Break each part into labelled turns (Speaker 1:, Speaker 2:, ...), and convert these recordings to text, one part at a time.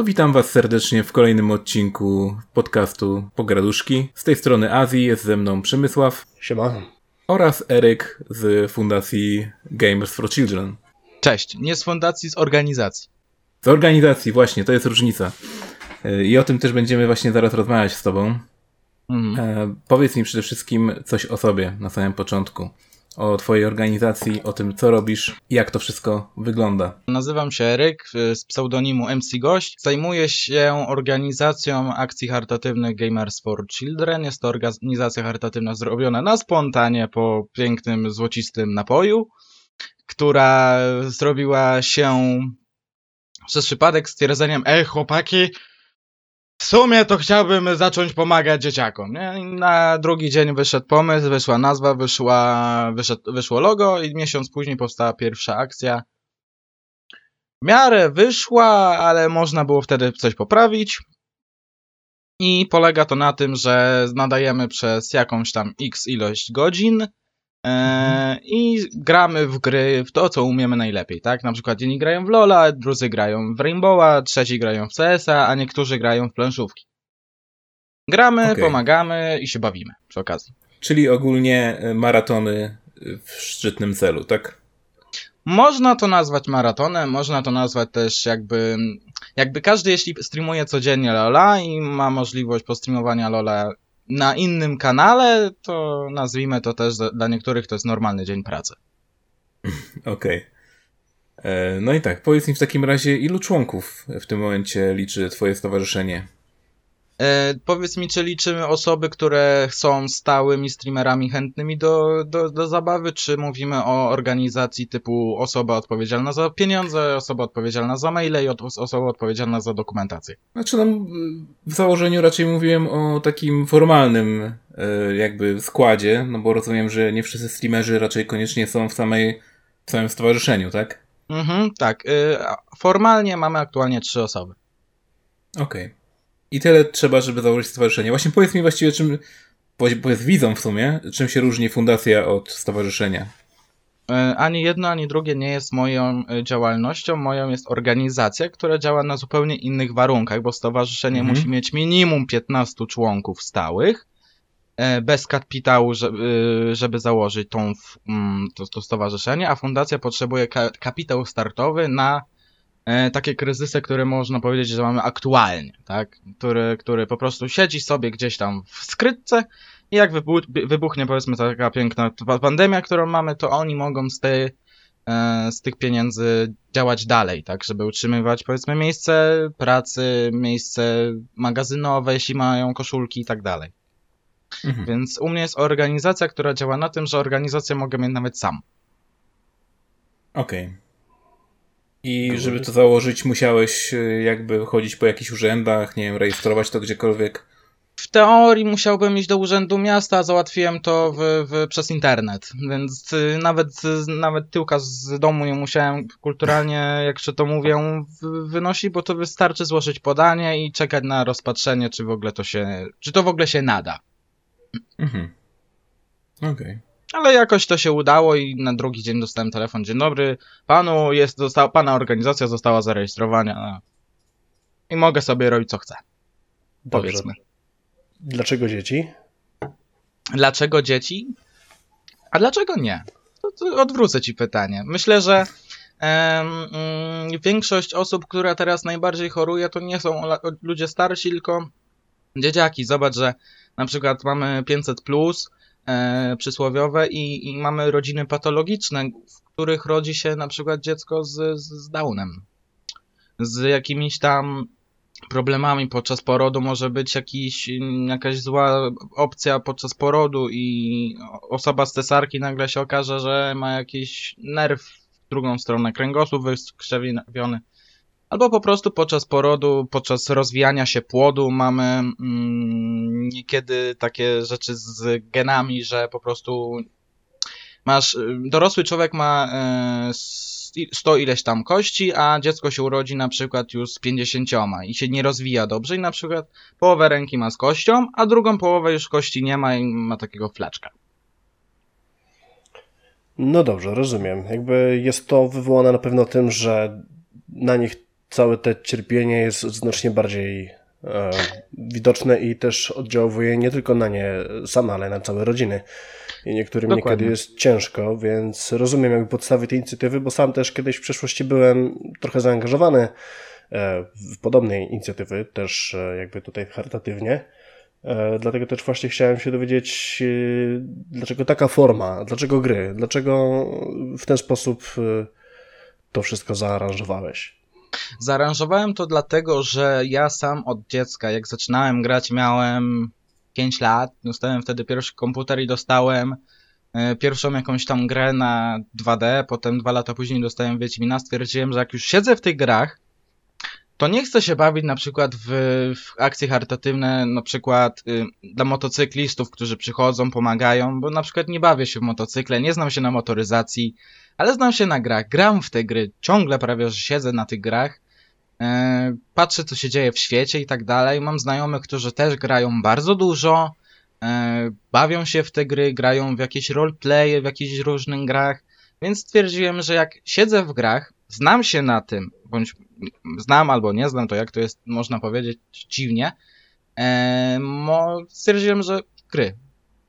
Speaker 1: No witam was serdecznie w kolejnym odcinku podcastu Pograduszki. Z tej strony Azji jest ze mną Przemysław.
Speaker 2: Siema.
Speaker 1: Oraz Eryk z fundacji Gamers for Children.
Speaker 3: Cześć, nie z fundacji, z organizacji.
Speaker 1: Z organizacji, właśnie, to jest różnica. I o tym też będziemy właśnie zaraz rozmawiać z tobą. Mhm. E, powiedz mi przede wszystkim coś o sobie na samym początku o Twojej organizacji, o tym, co robisz jak to wszystko wygląda.
Speaker 3: Nazywam się Eryk z pseudonimu MC Gość. Zajmuję się organizacją akcji charytatywnych Gamers for Children. Jest to organizacja charytatywna zrobiona na spontanie po pięknym, złocistym napoju, która zrobiła się przez przypadek stwierdzeniem, ej chłopaki, w sumie to chciałbym zacząć pomagać dzieciakom. Nie? Na drugi dzień wyszedł pomysł, wyszła nazwa, wyszła, wyszedł, wyszło logo i miesiąc później powstała pierwsza akcja. W miarę wyszła, ale można było wtedy coś poprawić. I polega to na tym, że nadajemy przez jakąś tam x ilość godzin E, I gramy w gry, w to, co umiemy najlepiej, tak? Na przykład jedni grają w Lola, drudzy grają w Rainbowa, trzeci grają w CS-a, a niektórzy grają w planszówki. Gramy, okay. pomagamy i się bawimy przy okazji.
Speaker 1: Czyli ogólnie e, maratony w szczytnym celu, tak?
Speaker 3: Można to nazwać maratonem, można to nazwać też jakby, jakby każdy, jeśli streamuje codziennie Lola i ma możliwość postreamowania Lola na innym kanale, to nazwijmy to też dla niektórych to jest normalny dzień pracy.
Speaker 1: Okej. Okay. E, no i tak, powiedz mi w takim razie, ilu członków w tym momencie liczy Twoje stowarzyszenie?
Speaker 3: E, powiedz mi, czy liczymy osoby, które są stałymi streamerami chętnymi do, do, do zabawy, czy mówimy o organizacji typu osoba odpowiedzialna za pieniądze, osoba odpowiedzialna za maile i osoba odpowiedzialna za dokumentację?
Speaker 1: Znaczy, no, w założeniu raczej mówiłem o takim formalnym e, jakby składzie, no bo rozumiem, że nie wszyscy streamerzy raczej koniecznie są w samej, w samym stowarzyszeniu, tak?
Speaker 3: Mhm, tak. E, formalnie mamy aktualnie trzy osoby.
Speaker 1: Okej. Okay. I tyle trzeba, żeby założyć stowarzyszenie. Właśnie powiedz mi właściwie, czym, powiedz widzom w sumie, czym się różni fundacja od stowarzyszenia.
Speaker 3: E, ani jedno, ani drugie nie jest moją e, działalnością. Moją jest organizacja, która działa na zupełnie innych warunkach, bo stowarzyszenie mhm. musi mieć minimum 15 członków stałych, e, bez kapitału, żeby, żeby założyć tą, mm, to, to stowarzyszenie, a fundacja potrzebuje kapitał startowy na takie kryzysy, które można powiedzieć, że mamy aktualnie, tak? Który, który po prostu siedzi sobie gdzieś tam w skrytce i jak wybuchnie powiedzmy taka piękna pandemia, którą mamy, to oni mogą z, tej, e, z tych pieniędzy działać dalej, tak? Żeby utrzymywać powiedzmy miejsce pracy, miejsce magazynowe, jeśli mają koszulki i tak dalej. Mhm. Więc u mnie jest organizacja, która działa na tym, że organizację mogę mieć nawet sam.
Speaker 1: Okej. Okay. I żeby to założyć, musiałeś y, jakby chodzić po jakichś urzędach, nie wiem, rejestrować to gdziekolwiek.
Speaker 3: W teorii musiałbym iść do urzędu miasta, a załatwiłem to w, w, przez internet, więc y, nawet, nawet tyłka z domu nie musiałem kulturalnie, jak się to mówię, wynosić, bo to wystarczy złożyć podanie i czekać na rozpatrzenie, czy w ogóle to się, czy to w ogóle się nada. Mhm.
Speaker 1: Okej. Okay.
Speaker 3: Ale jakoś to się udało i na drugi dzień dostałem telefon. Dzień dobry, panu jest, została, pana organizacja została zarejestrowana. I mogę sobie robić co chcę. Dobrze. Powiedzmy.
Speaker 2: Dlaczego dzieci?
Speaker 3: Dlaczego dzieci? A dlaczego nie? Odwrócę ci pytanie. Myślę, że um, większość osób, która teraz najbardziej choruje, to nie są ludzie starsi, tylko dzieciaki. Zobacz, że na przykład mamy 500 plus, przysłowiowe i, i, mamy rodziny patologiczne, w których rodzi się na przykład dziecko z, z Downem. Z jakimiś tam problemami podczas porodu może być jakiś, jakaś zła opcja podczas porodu i osoba z cesarki nagle się okaże, że ma jakiś nerw w drugą stronę, kręgosłup wykrzewiony Albo po prostu podczas porodu, podczas rozwijania się płodu mamy mm, niekiedy takie rzeczy z genami, że po prostu masz, dorosły człowiek ma e, 100 ileś tam kości, a dziecko się urodzi na przykład już z 50 i się nie rozwija dobrze i na przykład połowę ręki ma z kością, a drugą połowę już kości nie ma i ma takiego flaczka.
Speaker 2: No dobrze, rozumiem. Jakby jest to wywołane na pewno tym, że na nich całe te cierpienie jest znacznie bardziej e, widoczne i też oddziałuje nie tylko na nie same, ale na całe rodziny. I niektórym Dokładnie. niekiedy jest ciężko, więc rozumiem jakby podstawy tej inicjatywy, bo sam też kiedyś w przeszłości byłem trochę zaangażowany e, w podobnej inicjatywy, też e, jakby tutaj charytatywnie. E, dlatego też właśnie chciałem się dowiedzieć, dlaczego taka forma, dlaczego gry, dlaczego w ten sposób to wszystko zaaranżowałeś.
Speaker 3: Zaaranżowałem to dlatego, że ja sam od dziecka, jak zaczynałem grać, miałem 5 lat. Dostałem wtedy pierwszy komputer i dostałem e, pierwszą jakąś tam grę na 2D. Potem dwa lata później dostałem Wiedźmina. Stwierdziłem, że jak już siedzę w tych grach, to nie chcę się bawić na przykład w, w akcje charytatywne, na przykład y, dla motocyklistów, którzy przychodzą, pomagają, bo na przykład nie bawię się w motocykle, nie znam się na motoryzacji, ale znam się na grach, gram w te gry, ciągle prawie, że siedzę na tych grach, e, patrzę, co się dzieje w świecie i tak dalej. Mam znajomych, którzy też grają bardzo dużo, e, bawią się w te gry, grają w jakieś roleplaye, w jakichś różnych grach, więc stwierdziłem, że jak siedzę w grach, znam się na tym, bądź znam albo nie znam, to jak to jest, można powiedzieć, dziwnie, e, stwierdziłem, że gry.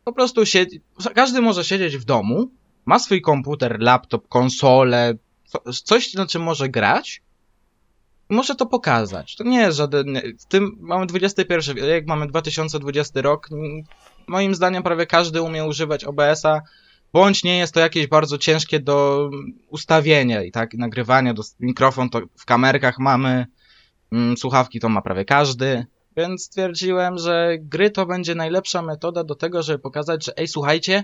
Speaker 3: Po prostu siedzi, każdy może siedzieć w domu, ma swój komputer, laptop, konsolę, coś na czym może grać, może to pokazać. To nie jest żaden. W tym mamy 21 wiek, mamy 2020 rok. Moim zdaniem prawie każdy umie używać OBS-a, bądź nie jest to jakieś bardzo ciężkie do ustawienia i tak nagrywania, do mikrofon to w kamerkach mamy, mm, słuchawki to ma prawie każdy. Więc stwierdziłem, że gry to będzie najlepsza metoda do tego, żeby pokazać, że ej, słuchajcie,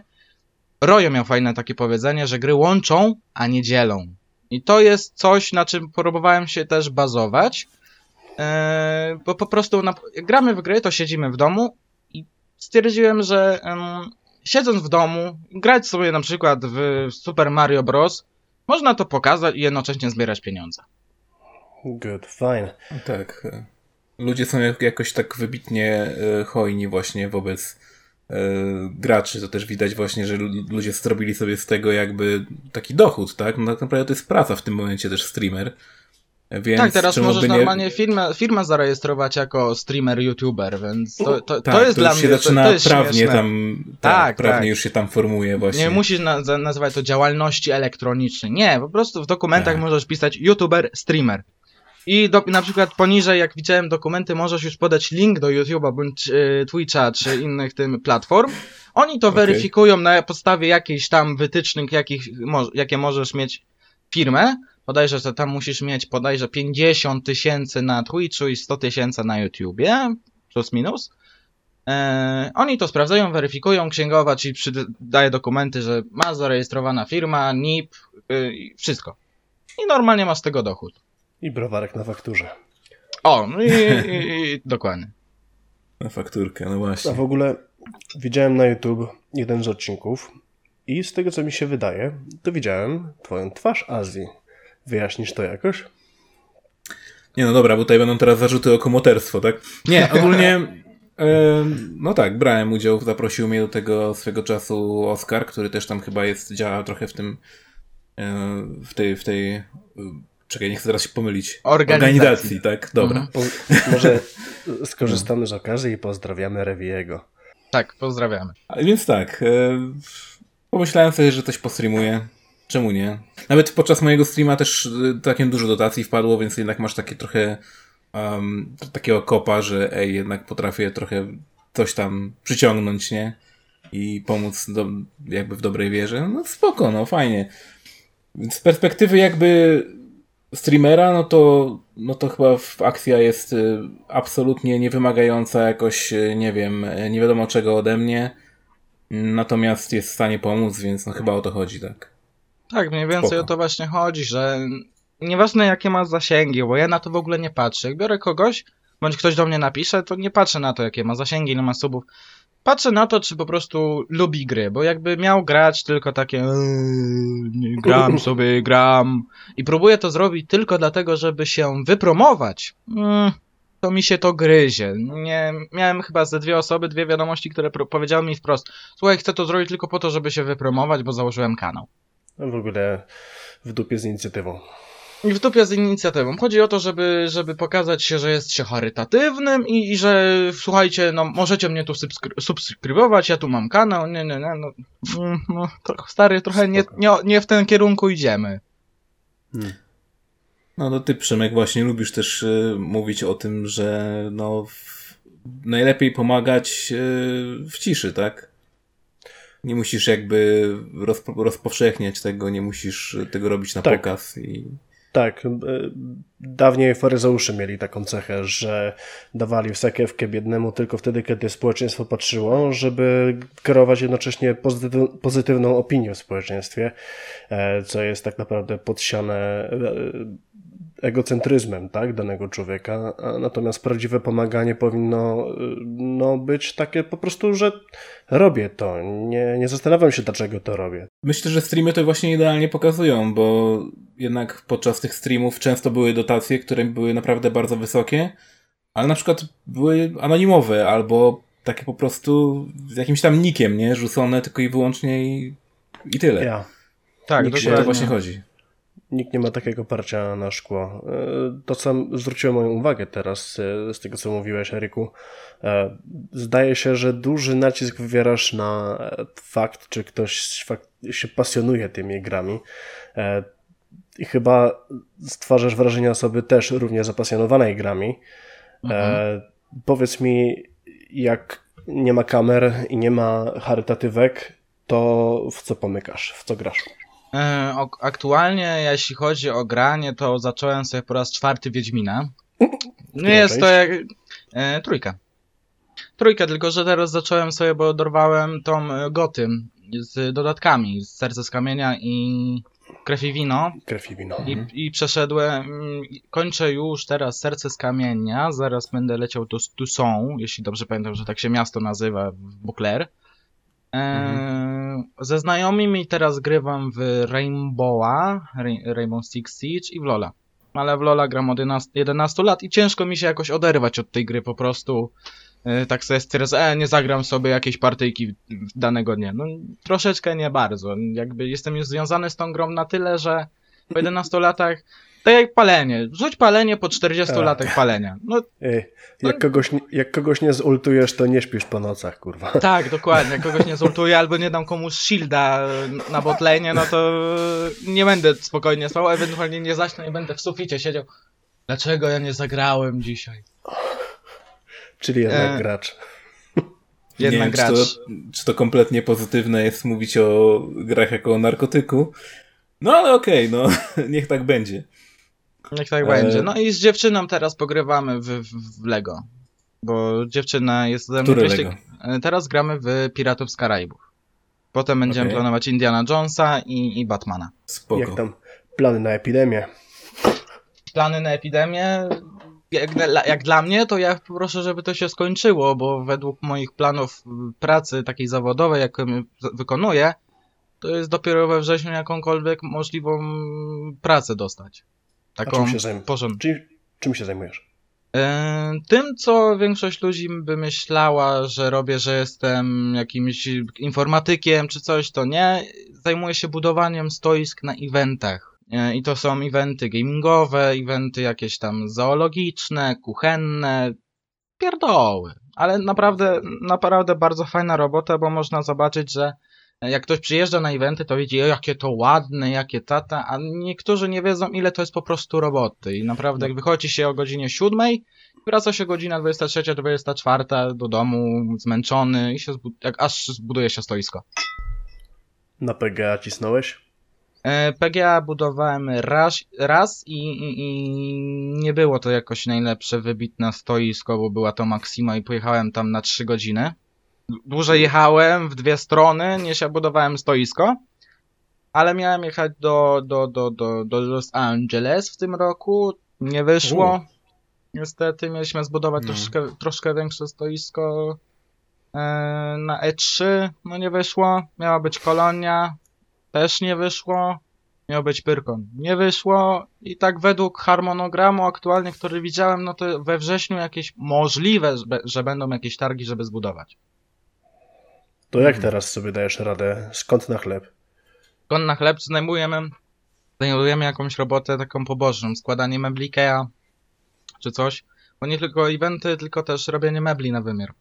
Speaker 3: Rojo miał fajne takie powiedzenie, że gry łączą, a nie dzielą. I to jest coś, na czym próbowałem się też bazować. Yy, bo po prostu na, jak gramy w gry, to siedzimy w domu i stwierdziłem, że yy, siedząc w domu, grać sobie na przykład w Super Mario Bros. Można to pokazać i jednocześnie zbierać pieniądze.
Speaker 2: Good, fine.
Speaker 1: Tak. Ludzie są jakoś tak wybitnie e, hojni właśnie wobec graczy, to też widać właśnie, że ludzie zrobili sobie z tego jakby taki dochód, tak? No tak naprawdę to jest praca w tym momencie też streamer. Więc
Speaker 3: tak, teraz możesz nie... normalnie firmę, firmę zarejestrować jako streamer, youtuber, więc to, to,
Speaker 1: tak,
Speaker 3: to jest
Speaker 1: to
Speaker 3: dla mnie
Speaker 1: się zaczyna
Speaker 3: to,
Speaker 1: prawnie
Speaker 3: śmieszne.
Speaker 1: tam, tak, tak prawnie tak. już się tam formuje właśnie.
Speaker 3: Nie musisz na, nazywać to działalności elektronicznej, nie, po prostu w dokumentach tak. możesz pisać youtuber, streamer. I do, na przykład poniżej, jak widziałem dokumenty, możesz już podać link do YouTube'a bądź y, Twitcha czy innych tym platform. Oni to okay. weryfikują na podstawie jakichś tam wytycznych, jakich, mo, jakie możesz mieć firmę. Podajże, że tam musisz mieć podajże 50 tysięcy na Twitchu i 100 tysięcy na YouTubie, plus minus. E, oni to sprawdzają, weryfikują, księgowa ci daje dokumenty, że ma zarejestrowana firma, NIP, y, wszystko. I normalnie masz z tego dochód.
Speaker 2: I browarek na fakturze.
Speaker 3: O, no i, i, i dokładnie.
Speaker 1: Na fakturkę, no właśnie.
Speaker 2: A w ogóle widziałem na YouTube jeden z odcinków i z tego co mi się wydaje, to widziałem twoją twarz Azji. Wyjaśnisz to jakoś?
Speaker 1: Nie no dobra, bo tutaj będą teraz zarzuty o komoterstwo, tak? Nie, ogólnie no tak, brałem udział, zaprosił mnie do tego swego czasu Oscar, który też tam chyba jest, działa trochę w tym w tej, w tej Czekaj, nie chcę teraz się pomylić.
Speaker 3: Organizacji,
Speaker 1: Organizacji tak? Dobra. Mhm.
Speaker 2: Po, może skorzystamy z okazji i pozdrawiamy Rewiego.
Speaker 3: Tak, pozdrawiamy.
Speaker 1: A więc tak, e, pomyślałem sobie, że coś postreamuję. Czemu nie? Nawet podczas mojego streama też takim dużo dotacji wpadło, więc jednak masz takie trochę um, takiego kopa, że ej, jednak potrafię trochę coś tam przyciągnąć, nie? I pomóc do, jakby w dobrej wierze. No spoko, no fajnie. Więc z perspektywy jakby streamera, no to, no to chyba akcja jest y, absolutnie niewymagająca jakoś, y, nie wiem, y, nie wiadomo czego ode mnie. Natomiast jest w stanie pomóc, więc no chyba o to chodzi, tak.
Speaker 3: Tak, mniej więcej Spoko. o to właśnie chodzi, że nieważne jakie ma zasięgi, bo ja na to w ogóle nie patrzę. Jak biorę kogoś, bądź ktoś do mnie napisze, to nie patrzę na to, jakie ma zasięgi, ile ma subów patrzę na to, czy po prostu lubi gry, bo jakby miał grać tylko takie eee, gram sobie, gram i próbuję to zrobić tylko dlatego, żeby się wypromować, mm, to mi się to gryzie. Nie, miałem chyba ze dwie osoby, dwie wiadomości, które powiedziały mi wprost, słuchaj, chcę to zrobić tylko po to, żeby się wypromować, bo założyłem kanał.
Speaker 2: No w ogóle w dupie z inicjatywą.
Speaker 3: I w dupie z inicjatywą. Chodzi o to, żeby, żeby pokazać się, że jest się charytatywnym i, i że słuchajcie, no możecie mnie tu subskry subskrybować, ja tu mam kanał, nie, nie, nie, no, mm, no to, stary, trochę nie, nie, nie w ten kierunku idziemy.
Speaker 1: Hmm. No, no ty, Przemek, właśnie lubisz też y, mówić o tym, że no w, najlepiej pomagać y, w ciszy, tak? Nie musisz jakby rozpo, rozpowszechniać tego, nie musisz tego robić na tak. pokaz i...
Speaker 2: Tak, e, dawniej faryzeusze mieli taką cechę, że dawali wsakiewkę biednemu tylko wtedy, kiedy społeczeństwo patrzyło, żeby kierować jednocześnie pozytywną opinię w społeczeństwie, e, co jest tak naprawdę podsiane e, egocentryzmem tak, danego człowieka, natomiast prawdziwe pomaganie powinno no, być takie po prostu, że robię to, nie, nie zastanawiam się, dlaczego to robię.
Speaker 1: Myślę, że streamy to właśnie idealnie pokazują, bo jednak podczas tych streamów często były dotacje, które były naprawdę bardzo wysokie, ale na przykład były anonimowe albo takie po prostu z jakimś tam nikiem, nie? Rzucone tylko i wyłącznie i, i tyle. Ja.
Speaker 3: Tak,
Speaker 1: Nikt się to właśnie chodzi.
Speaker 2: Nikt nie ma takiego parcia na szkło. E, to, co zwróciło moją uwagę teraz e, z tego, co mówiłeś, Eryku, e, zdaje się, że duży nacisk wywierasz na fakt, czy ktoś się pasjonuje tymi grami. I chyba stwarzasz wrażenie osoby też równie zapasjonowanej grami. Mhm. Powiedz mi, jak nie ma kamer i nie ma charytatywek, to w co pomykasz, w co grasz?
Speaker 3: E, aktualnie, jeśli chodzi o granie, to zacząłem sobie po raz czwarty Wiedźmina. Nie jest to jak... E, trójka. Trójkę, tylko że teraz zacząłem sobie, bo dorwałem tą e, goty z dodatkami, z Serce z Kamienia i Krew i Wino.
Speaker 2: Krew i Wino.
Speaker 3: I, mhm. i przeszedłem, mm, kończę już teraz Serce z Kamienia, zaraz będę leciał do Tusson, jeśli dobrze pamiętam, że tak się miasto nazywa w Buclair. Mhm. Ze znajomymi teraz grywam w Rainbowa, Rainbow Six Siege i w Lola. Ale w Lola gram od 11, 11 lat i ciężko mi się jakoś oderwać od tej gry po prostu. E, tak sobie stwierdzę, e, nie zagram sobie jakiejś partyjki danego dnia. No troszeczkę nie bardzo. Jakby jestem już związany z tą grą na tyle, że po 11 latach tak jak palenie. Rzuć palenie po 40 tak. latach palenia. No,
Speaker 2: Ej, jak, no. kogoś, jak kogoś nie zultujesz, to nie śpisz po nocach, kurwa.
Speaker 3: Tak, dokładnie. Jak kogoś nie zultuję albo nie dam komuś shielda na botlenie, no to nie będę spokojnie spał, ewentualnie nie zaśnę i będę w suficie siedział. Dlaczego ja nie zagrałem dzisiaj?
Speaker 2: Czyli jednak e... gracz.
Speaker 1: Jednak nie gracz. Czy to, czy to kompletnie pozytywne jest mówić o grach jako o narkotyku? No ale okej, okay, no niech tak będzie.
Speaker 3: Niech tak e... będzie. No i z dziewczyną teraz pogrywamy w, w, w Lego. Bo dziewczyna jest ze mną Lego? E, teraz gramy w Piratów z Karaibów. Potem będziemy okay. planować Indiana Jonesa i, i Batmana.
Speaker 2: Spoko. Jak tam plany na epidemię?
Speaker 3: Plany na epidemię? Jak, jak dla mnie, to ja proszę, żeby to się skończyło, bo według moich planów pracy takiej zawodowej, jaką wykonuję, to jest dopiero we wrześniu jakąkolwiek możliwą pracę dostać.
Speaker 2: Taką czym się, zajm... czym, czym się zajmujesz?
Speaker 3: E, tym, co większość ludzi by myślała, że robię, że jestem jakimś informatykiem czy coś, to nie. Zajmuję się budowaniem stoisk na eventach. E, I to są eventy gamingowe, eventy jakieś tam zoologiczne, kuchenne, pierdoły. Ale naprawdę, naprawdę bardzo fajna robota, bo można zobaczyć, że jak ktoś przyjeżdża na eventy, to widzi, jakie to ładne, jakie tata, a niektórzy nie wiedzą, ile to jest po prostu roboty. I naprawdę, jak wychodzi się o godzinie 7, wraca się godzina 23, 24 do domu, zmęczony i się jak aż zbuduje się stoisko.
Speaker 2: Na PGA cisnąłeś?
Speaker 3: E, PGA budowałem raz, raz i, i, i, nie było to jakoś najlepsze, wybitne stoisko, bo była to Maxima i pojechałem tam na 3 godziny dłużej jechałem w dwie strony niż ja budowałem stoisko. Ale miałem jechać do, do, do, do, do Los Angeles w tym roku. Nie wyszło. U. Niestety mieliśmy zbudować no. troszkę, troszkę większe stoisko e, na E3. No nie wyszło. Miała być kolonia. Też nie wyszło. Miał być Pyrkon. Nie wyszło i tak według harmonogramu aktualnie, który widziałem, no to we wrześniu jakieś możliwe, że będą jakieś targi, żeby zbudować.
Speaker 2: To jak teraz sobie dajesz radę? Skąd na chleb?
Speaker 3: Skąd na chleb zajmujemy znajdujemy jakąś robotę taką poboczną, składanie mebli Ikea czy coś, bo nie tylko eventy, tylko też robienie mebli na wymiar.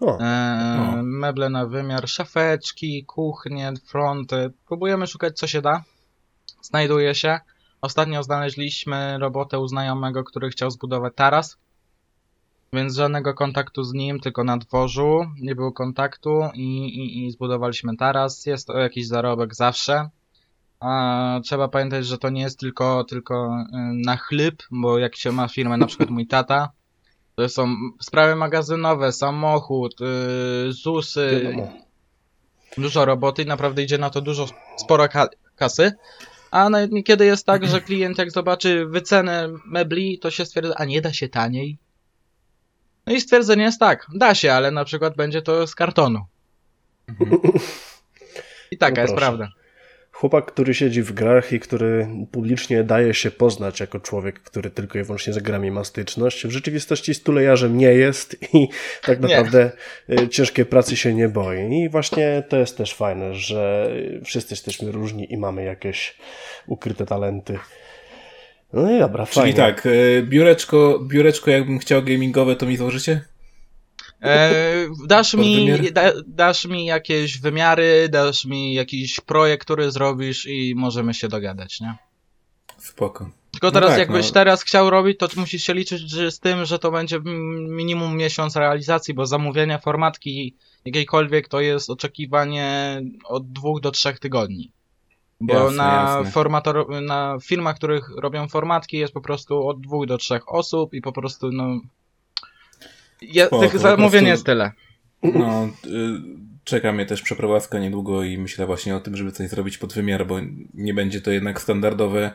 Speaker 3: O, e, o. Meble na wymiar, szafeczki, kuchnie, fronty. Próbujemy szukać co się da. Znajduje się. Ostatnio znaleźliśmy robotę u znajomego, który chciał zbudować taras. Więc żadnego kontaktu z nim, tylko na dworzu. Nie było kontaktu i, i, i zbudowaliśmy taras. Jest to jakiś zarobek zawsze. A trzeba pamiętać, że to nie jest tylko, tylko y, na chleb, bo jak się ma firmę, na przykład mój tata, to są sprawy magazynowe, samochód, yy, ZUSy, dużo roboty i naprawdę idzie na to dużo, sporo ka kasy. A niekiedy jest tak, że klient jak zobaczy wycenę mebli, to się stwierdza, a nie da się taniej. No i stwierdzenie jest tak, da się, ale na przykład będzie to z kartonu. Mhm. I taka no jest prawda.
Speaker 2: Chłopak, który siedzi w grach i który publicznie daje się poznać jako człowiek, który tylko i wyłącznie z grami ma styczność, w rzeczywistości stulejarzem nie jest i tak naprawdę nie. ciężkiej pracy się nie boi. I właśnie to jest też fajne, że wszyscy jesteśmy różni i mamy jakieś ukryte talenty. No i dobra,
Speaker 1: Czyli
Speaker 2: fajnie.
Speaker 1: tak, e, biureczko, biureczko jakbym chciał gamingowe, to mi założycie?
Speaker 3: E, dasz, mi, da, dasz mi jakieś wymiary, dasz mi jakiś projekt, który zrobisz i możemy się dogadać, nie?
Speaker 1: Spoko.
Speaker 3: Tylko teraz no tak, jakbyś no. teraz chciał robić, to musisz się liczyć z tym, że to będzie minimum miesiąc realizacji, bo zamówienie formatki jakiejkolwiek to jest oczekiwanie od dwóch do trzech tygodni. Bo jasne, na, jasne. Formator, na filmach, których robią formatki jest po prostu od dwóch do trzech osób i po prostu no ja, Spoko, tych zamówień jest tyle.
Speaker 1: No, y, czeka mnie też przeprowadzka niedługo i myślę właśnie o tym, żeby coś zrobić pod wymiar, bo nie będzie to jednak standardowe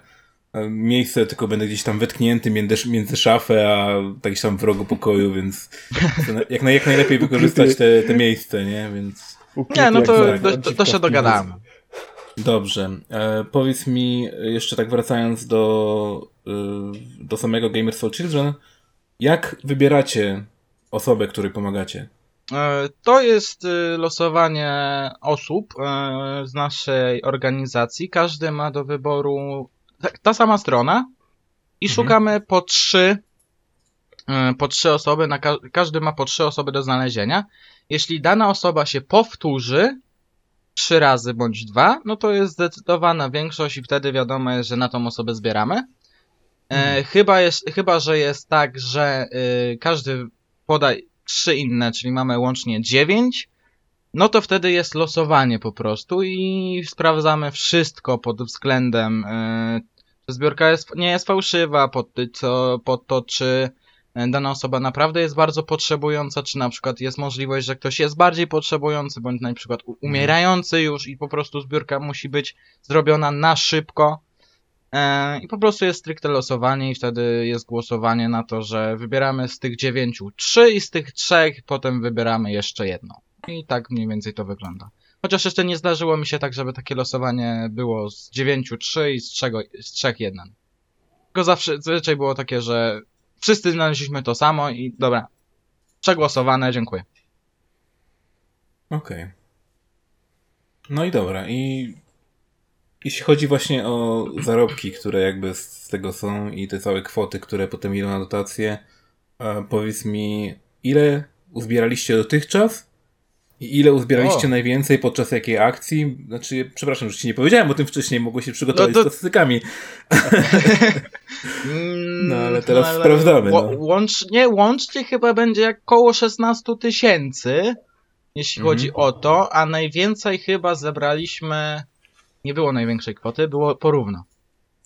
Speaker 1: e, miejsce, tylko będę gdzieś tam wetknięty między, między szafę, a gdzieś tam w rogu pokoju, więc jak, jak najlepiej wykorzystać te, te miejsce, nie? Więc...
Speaker 3: Nie, no to, to, to, to się dogadamy.
Speaker 1: Dobrze. E, powiedz mi, jeszcze tak wracając do, y, do samego Gamers for Children, jak wybieracie osobę, której pomagacie?
Speaker 3: E, to jest y, losowanie osób e, z naszej organizacji. Każdy ma do wyboru ta sama strona i mhm. szukamy po trzy, e, po trzy osoby, na ka każdy ma po trzy osoby do znalezienia. Jeśli dana osoba się powtórzy trzy razy bądź dwa, no to jest zdecydowana większość i wtedy wiadomo jest, że na tą osobę zbieramy. Mhm. chyba, jest, chyba, że jest tak, że y, każdy podaj trzy inne, czyli mamy łącznie dziewięć, no to wtedy jest losowanie po prostu i sprawdzamy wszystko pod względem, yy, zbiorka jest, nie jest fałszywa, pod, co, pod to, czy dana osoba naprawdę jest bardzo potrzebująca, czy na przykład jest możliwość, że ktoś jest bardziej potrzebujący, bądź na przykład umierający już i po prostu zbiórka musi być zrobiona na szybko. E, I po prostu jest stricte losowanie i wtedy jest głosowanie na to, że wybieramy z tych dziewięciu trzy i z tych trzech potem wybieramy jeszcze jedno. I tak mniej więcej to wygląda. Chociaż jeszcze nie zdarzyło mi się tak, żeby takie losowanie było z dziewięciu trzy i z, trzego, z trzech jeden. Tylko zawsze, zazwyczaj było takie, że wszyscy znaleźliśmy to samo i dobra, przegłosowane, dziękuję.
Speaker 1: Okej. Okay. No i dobra, i jeśli chodzi właśnie o zarobki, które jakby z tego są i te całe kwoty, które potem idą na dotacje, powiedz mi, ile uzbieraliście dotychczas i ile uzbieraliście o. najwięcej podczas jakiej akcji? Znaczy, przepraszam, że ci nie powiedziałem o tym wcześniej, mogło się przygotować no to... z statystykami. no ale teraz no, ale sprawdzamy. No.
Speaker 3: Łącznie, łącznie chyba będzie jak około 16 tysięcy, jeśli mhm. chodzi o to, a najwięcej chyba zebraliśmy nie było największej kwoty, było porówno.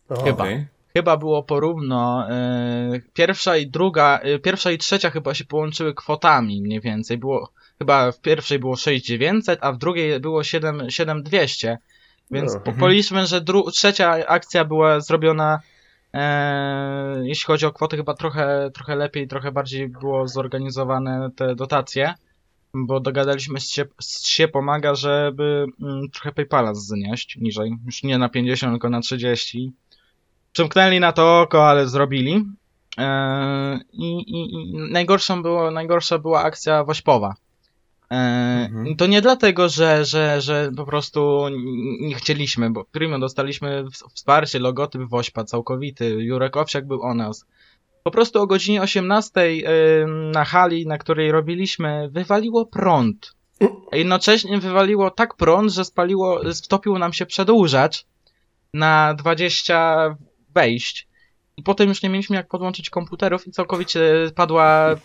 Speaker 3: O, chyba. Okay. Chyba było porówno. E, pierwsza i druga, e, pierwsza i trzecia chyba się połączyły kwotami mniej więcej. Było, chyba w pierwszej było 6900, a w drugiej było 7, 7200. Więc no. policzmy, że trzecia akcja była zrobiona, e, jeśli chodzi o kwoty, chyba trochę, trochę lepiej, trochę bardziej było zorganizowane te dotacje bo dogadaliśmy się, się pomaga, żeby mm, trochę PayPala znieść niżej. Już nie na 50, tylko na 30. Przymknęli na to oko, ale zrobili. I, i, I najgorszą było, najgorsza była akcja wośpowa. Mhm. To nie dlatego, że, że, że po prostu nie chcieliśmy, bo primo dostaliśmy wsparcie, logotyp Wośpa całkowity, Jurek Owsiak był o nas. Po prostu o godzinie 18 na hali, na której robiliśmy, wywaliło prąd. A jednocześnie wywaliło tak prąd, że spaliło, stopił nam się przedłużacz na 20 wejść. I potem już nie mieliśmy jak podłączyć komputerów i całkowicie padła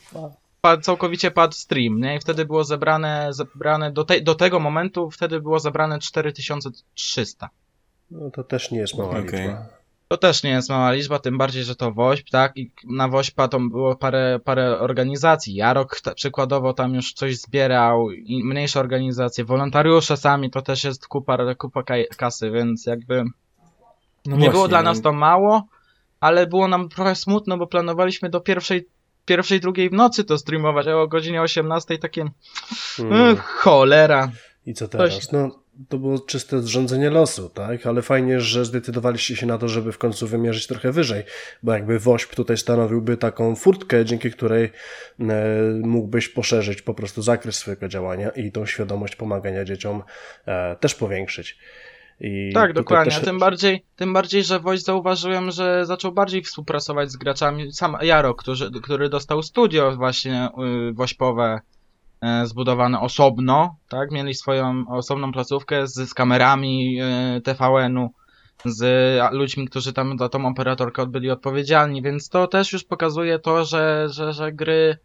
Speaker 3: pad, całkowicie padł stream, nie? I wtedy było zebrane, zebrane do, te, do tego momentu wtedy było zebrane 4300.
Speaker 2: No to też nie jest mała okay. liczba.
Speaker 3: To też nie jest mała liczba, tym bardziej, że to WOŚP, tak? I na WOŚPa to było parę, parę organizacji. Jarok ta, przykładowo tam już coś zbierał, i mniejsze organizacje, wolontariusze sami, to też jest kupa, kupa kasy, więc jakby no nie właśnie, było dla no. nas to mało, ale było nam trochę smutno, bo planowaliśmy do pierwszej pierwszej, drugiej w nocy to streamować, a o godzinie 18 takie hmm. cholera.
Speaker 2: I co teraz? No, to było czyste zrządzenie losu, tak? Ale fajnie, że zdecydowaliście się na to, żeby w końcu wymierzyć trochę wyżej, bo jakby WOŚP tutaj stanowiłby taką furtkę, dzięki której e, mógłbyś poszerzyć po prostu zakres swojego działania i tą świadomość pomagania dzieciom e, też powiększyć.
Speaker 3: I tak, dokładnie. Też... Tym, bardziej, tym bardziej, że Voice zauważyłem, że zaczął bardziej współpracować z graczami. Sam Jaro, który, który dostał studio właśnie yy, wośpowe yy, zbudowane osobno, tak? Mieli swoją osobną placówkę z, z kamerami yy, TVN-u, z ludźmi, którzy tam za tą operatorkę byli odpowiedzialni, więc to też już pokazuje to, że, że, że gry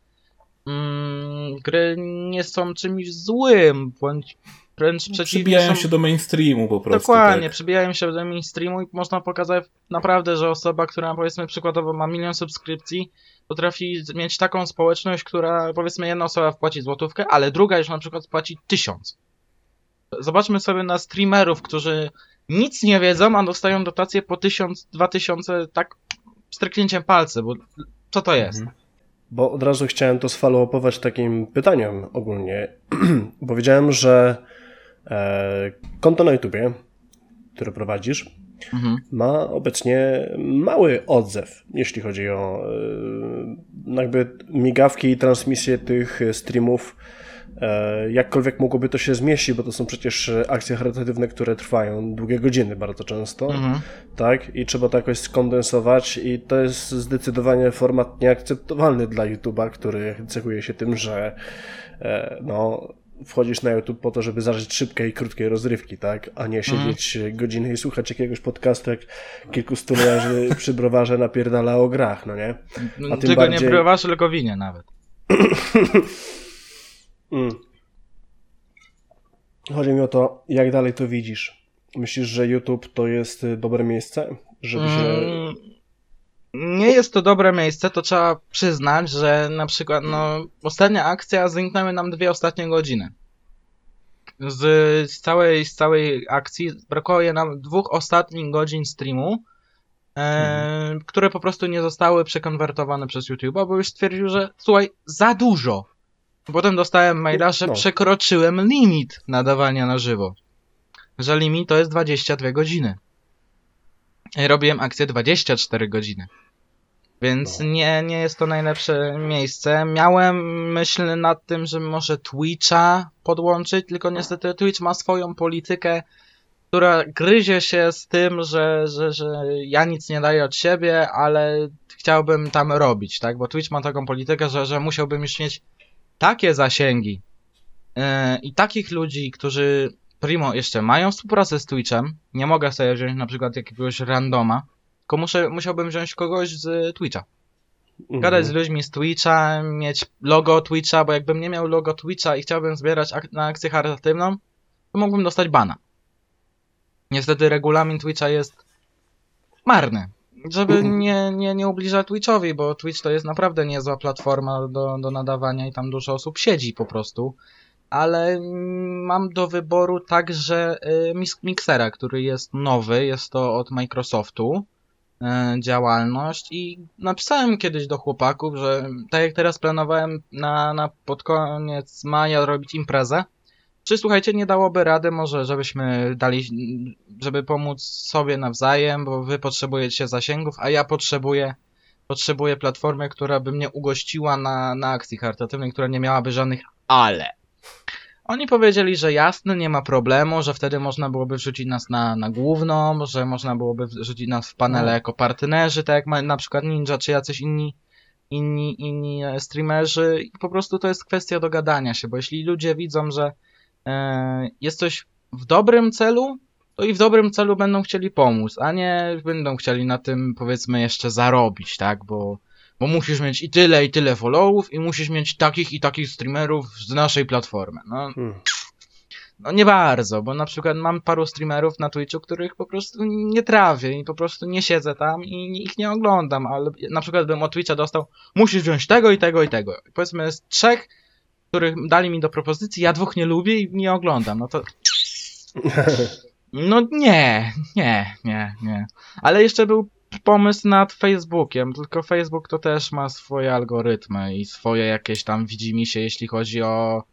Speaker 3: mm, gry nie są czymś złym, bądź
Speaker 1: Wręcz przeciwnie. Przybijają są... się do mainstreamu po prostu.
Speaker 3: Dokładnie,
Speaker 1: tak.
Speaker 3: przybijają się do mainstreamu i można pokazać naprawdę, że osoba, która powiedzmy przykładowo ma milion subskrypcji, potrafi mieć taką społeczność, która powiedzmy jedna osoba wpłaci złotówkę, ale druga już na przykład płaci tysiąc. Zobaczmy sobie na streamerów, którzy nic nie wiedzą, a dostają dotacje po tysiąc, dwa tysiące, tak stryknięciem palce, bo co to jest? Mhm.
Speaker 2: Bo od razu chciałem to sfollowować takim pytaniem ogólnie. Powiedziałem, że konto na YouTubie, które prowadzisz, mhm. ma obecnie mały odzew, jeśli chodzi o e, jakby migawki i transmisję tych streamów. E, jakkolwiek mogłoby to się zmieścić, bo to są przecież akcje charytatywne, które trwają długie godziny bardzo często, mhm. tak? I trzeba to jakoś skondensować i to jest zdecydowanie format nieakceptowalny dla YouTube'a, który cechuje się tym, że no, wchodzisz na YouTube po to, żeby zażyć szybkiej i krótkiej rozrywki, tak? A nie siedzieć mm. godzinę i słuchać jakiegoś podcastu, jak kilku studiarzy przy browarze napierdala o grach, no nie?
Speaker 3: A tym tylko bardziej... nie browarze, tylko winie nawet.
Speaker 2: mm. Chodzi mi o to, jak dalej to widzisz? Myślisz, że YouTube to jest dobre miejsce, żeby się... Mm
Speaker 3: nie jest to dobre miejsce, to trzeba przyznać, że na przykład, no, ostatnia akcja zniknęły nam dwie ostatnie godziny. Z, z, całej, z całej akcji brakuje nam dwóch ostatnich godzin streamu, e, mhm. które po prostu nie zostały przekonwertowane przez YouTube, bo już stwierdził, że słuchaj, za dużo. Potem dostałem maila, że no. przekroczyłem limit nadawania na żywo. Że limit to jest 22 godziny. Robiłem akcję 24 godziny. Więc no. nie, nie jest to najlepsze miejsce. Miałem myśl nad tym, że może Twitcha podłączyć, tylko niestety Twitch ma swoją politykę, która gryzie się z tym, że, że, że ja nic nie daję od siebie, ale chciałbym tam robić, tak? Bo Twitch ma taką politykę, że, że musiałbym już mieć takie zasięgi yy, i takich ludzi, którzy primo jeszcze mają współpracę z Twitchem. Nie mogę sobie wziąć na przykład jakiegoś randoma, tylko muszę, musiałbym wziąć kogoś z Twitcha. Gadać z mhm. ludźmi z Twitcha, mieć logo Twitcha, bo jakbym nie miał logo Twitcha i chciałbym zbierać ak na akcję charytatywną, to mógłbym dostać bana. Niestety regulamin Twitcha jest marny. Żeby mhm. nie, nie, nie ubliżać Twitchowi, bo Twitch to jest naprawdę niezła platforma do, do nadawania i tam dużo osób siedzi po prostu. Ale mam do wyboru także y, Mixera, który jest nowy, jest to od Microsoftu. E, działalność i napisałem kiedyś do chłopaków, że tak jak teraz planowałem na, na pod koniec maja robić imprezę, czy słuchajcie, nie dałoby rady może, żebyśmy dali, żeby pomóc sobie nawzajem, bo wy potrzebujecie zasięgów, a ja potrzebuję, potrzebuję platformy, która by mnie ugościła na, na akcji charytatywnej, która nie miałaby żadnych ale. Oni powiedzieli, że jasne, nie ma problemu, że wtedy można byłoby wrzucić nas na, na główną, że można byłoby wrzucić nas w panele no. jako partnerzy, tak jak ma na przykład Ninja czy jacyś inni, inni, inni e, streamerzy. I po prostu to jest kwestia dogadania się, bo jeśli ludzie widzą, że e, jest coś w dobrym celu, to i w dobrym celu będą chcieli pomóc, a nie będą chcieli na tym powiedzmy jeszcze zarobić, tak, bo bo musisz mieć i tyle, i tyle followów i musisz mieć takich i takich streamerów z naszej platformy. No, hmm. no nie bardzo, bo na przykład mam paru streamerów na Twitchu, których po prostu nie trawię i po prostu nie siedzę tam i ich nie oglądam, ale na przykład bym od Twitcha dostał, musisz wziąć tego i tego i tego. Powiedzmy z trzech, których dali mi do propozycji, ja dwóch nie lubię i nie oglądam, no to... No nie, nie, nie, nie. Ale jeszcze był pomysł nad Facebookiem, tylko Facebook to też ma swoje algorytmy i swoje jakieś tam widzimisię, jeśli chodzi o...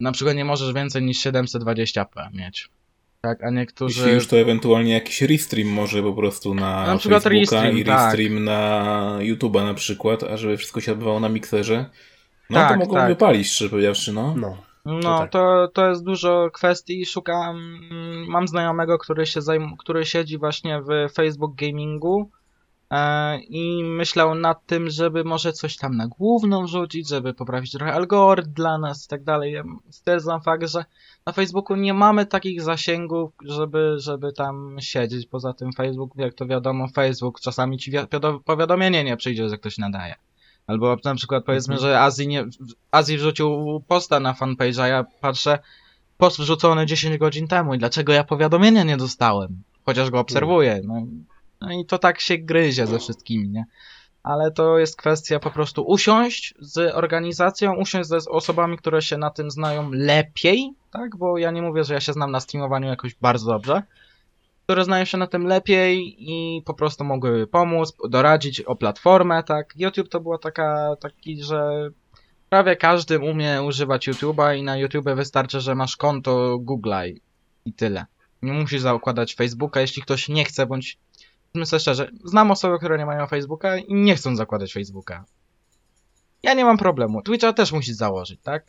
Speaker 3: Na przykład nie możesz więcej niż 720p mieć. Tak, a niektórzy...
Speaker 1: Jeśli już to ewentualnie jakiś restream może po prostu na, na przykład Facebooka restream, i restream tak. na YouTube'a na przykład, a żeby wszystko się odbywało na mikserze. No tak, to mogą tak. wypalić, szczerze powiedziawszy, no.
Speaker 3: no. No, to, tak. to, to jest dużo kwestii. Szukam, mam znajomego, który się zajm, który siedzi właśnie w Facebook Gamingu i myślał nad tym, żeby może coś tam na główną rzucić, żeby poprawić trochę algorytm dla nas i tak dalej. Ja stwierdzam fakt, że na Facebooku nie mamy takich zasięgów, żeby, żeby tam siedzieć. Poza tym Facebook, jak to wiadomo, Facebook czasami ci powiadomienie nie przyjdzie, że ktoś nadaje. Albo na przykład powiedzmy, mhm. że Azji, nie, Azji wrzucił posta na fanpage, a ja patrzę, post wrzucony 10 godzin temu i dlaczego ja powiadomienia nie dostałem? Chociaż go obserwuję. No, no i to tak się gryzie ze wszystkimi, nie? Ale to jest kwestia po prostu usiąść z organizacją, usiąść z osobami, które się na tym znają lepiej, tak? Bo ja nie mówię, że ja się znam na streamowaniu jakoś bardzo dobrze, które znają się na tym lepiej i po prostu mogły pomóc, doradzić o platformę, tak? YouTube to była taka, taki, że prawie każdy umie używać YouTube'a i na YouTube wystarczy, że masz konto Google'a i tyle. Nie musisz zakładać Facebooka, jeśli ktoś nie chce, bądź Myślę szczerze, znam osoby, które nie mają Facebooka i nie chcą zakładać Facebooka. Ja nie mam problemu. Twitcha też musisz założyć, tak?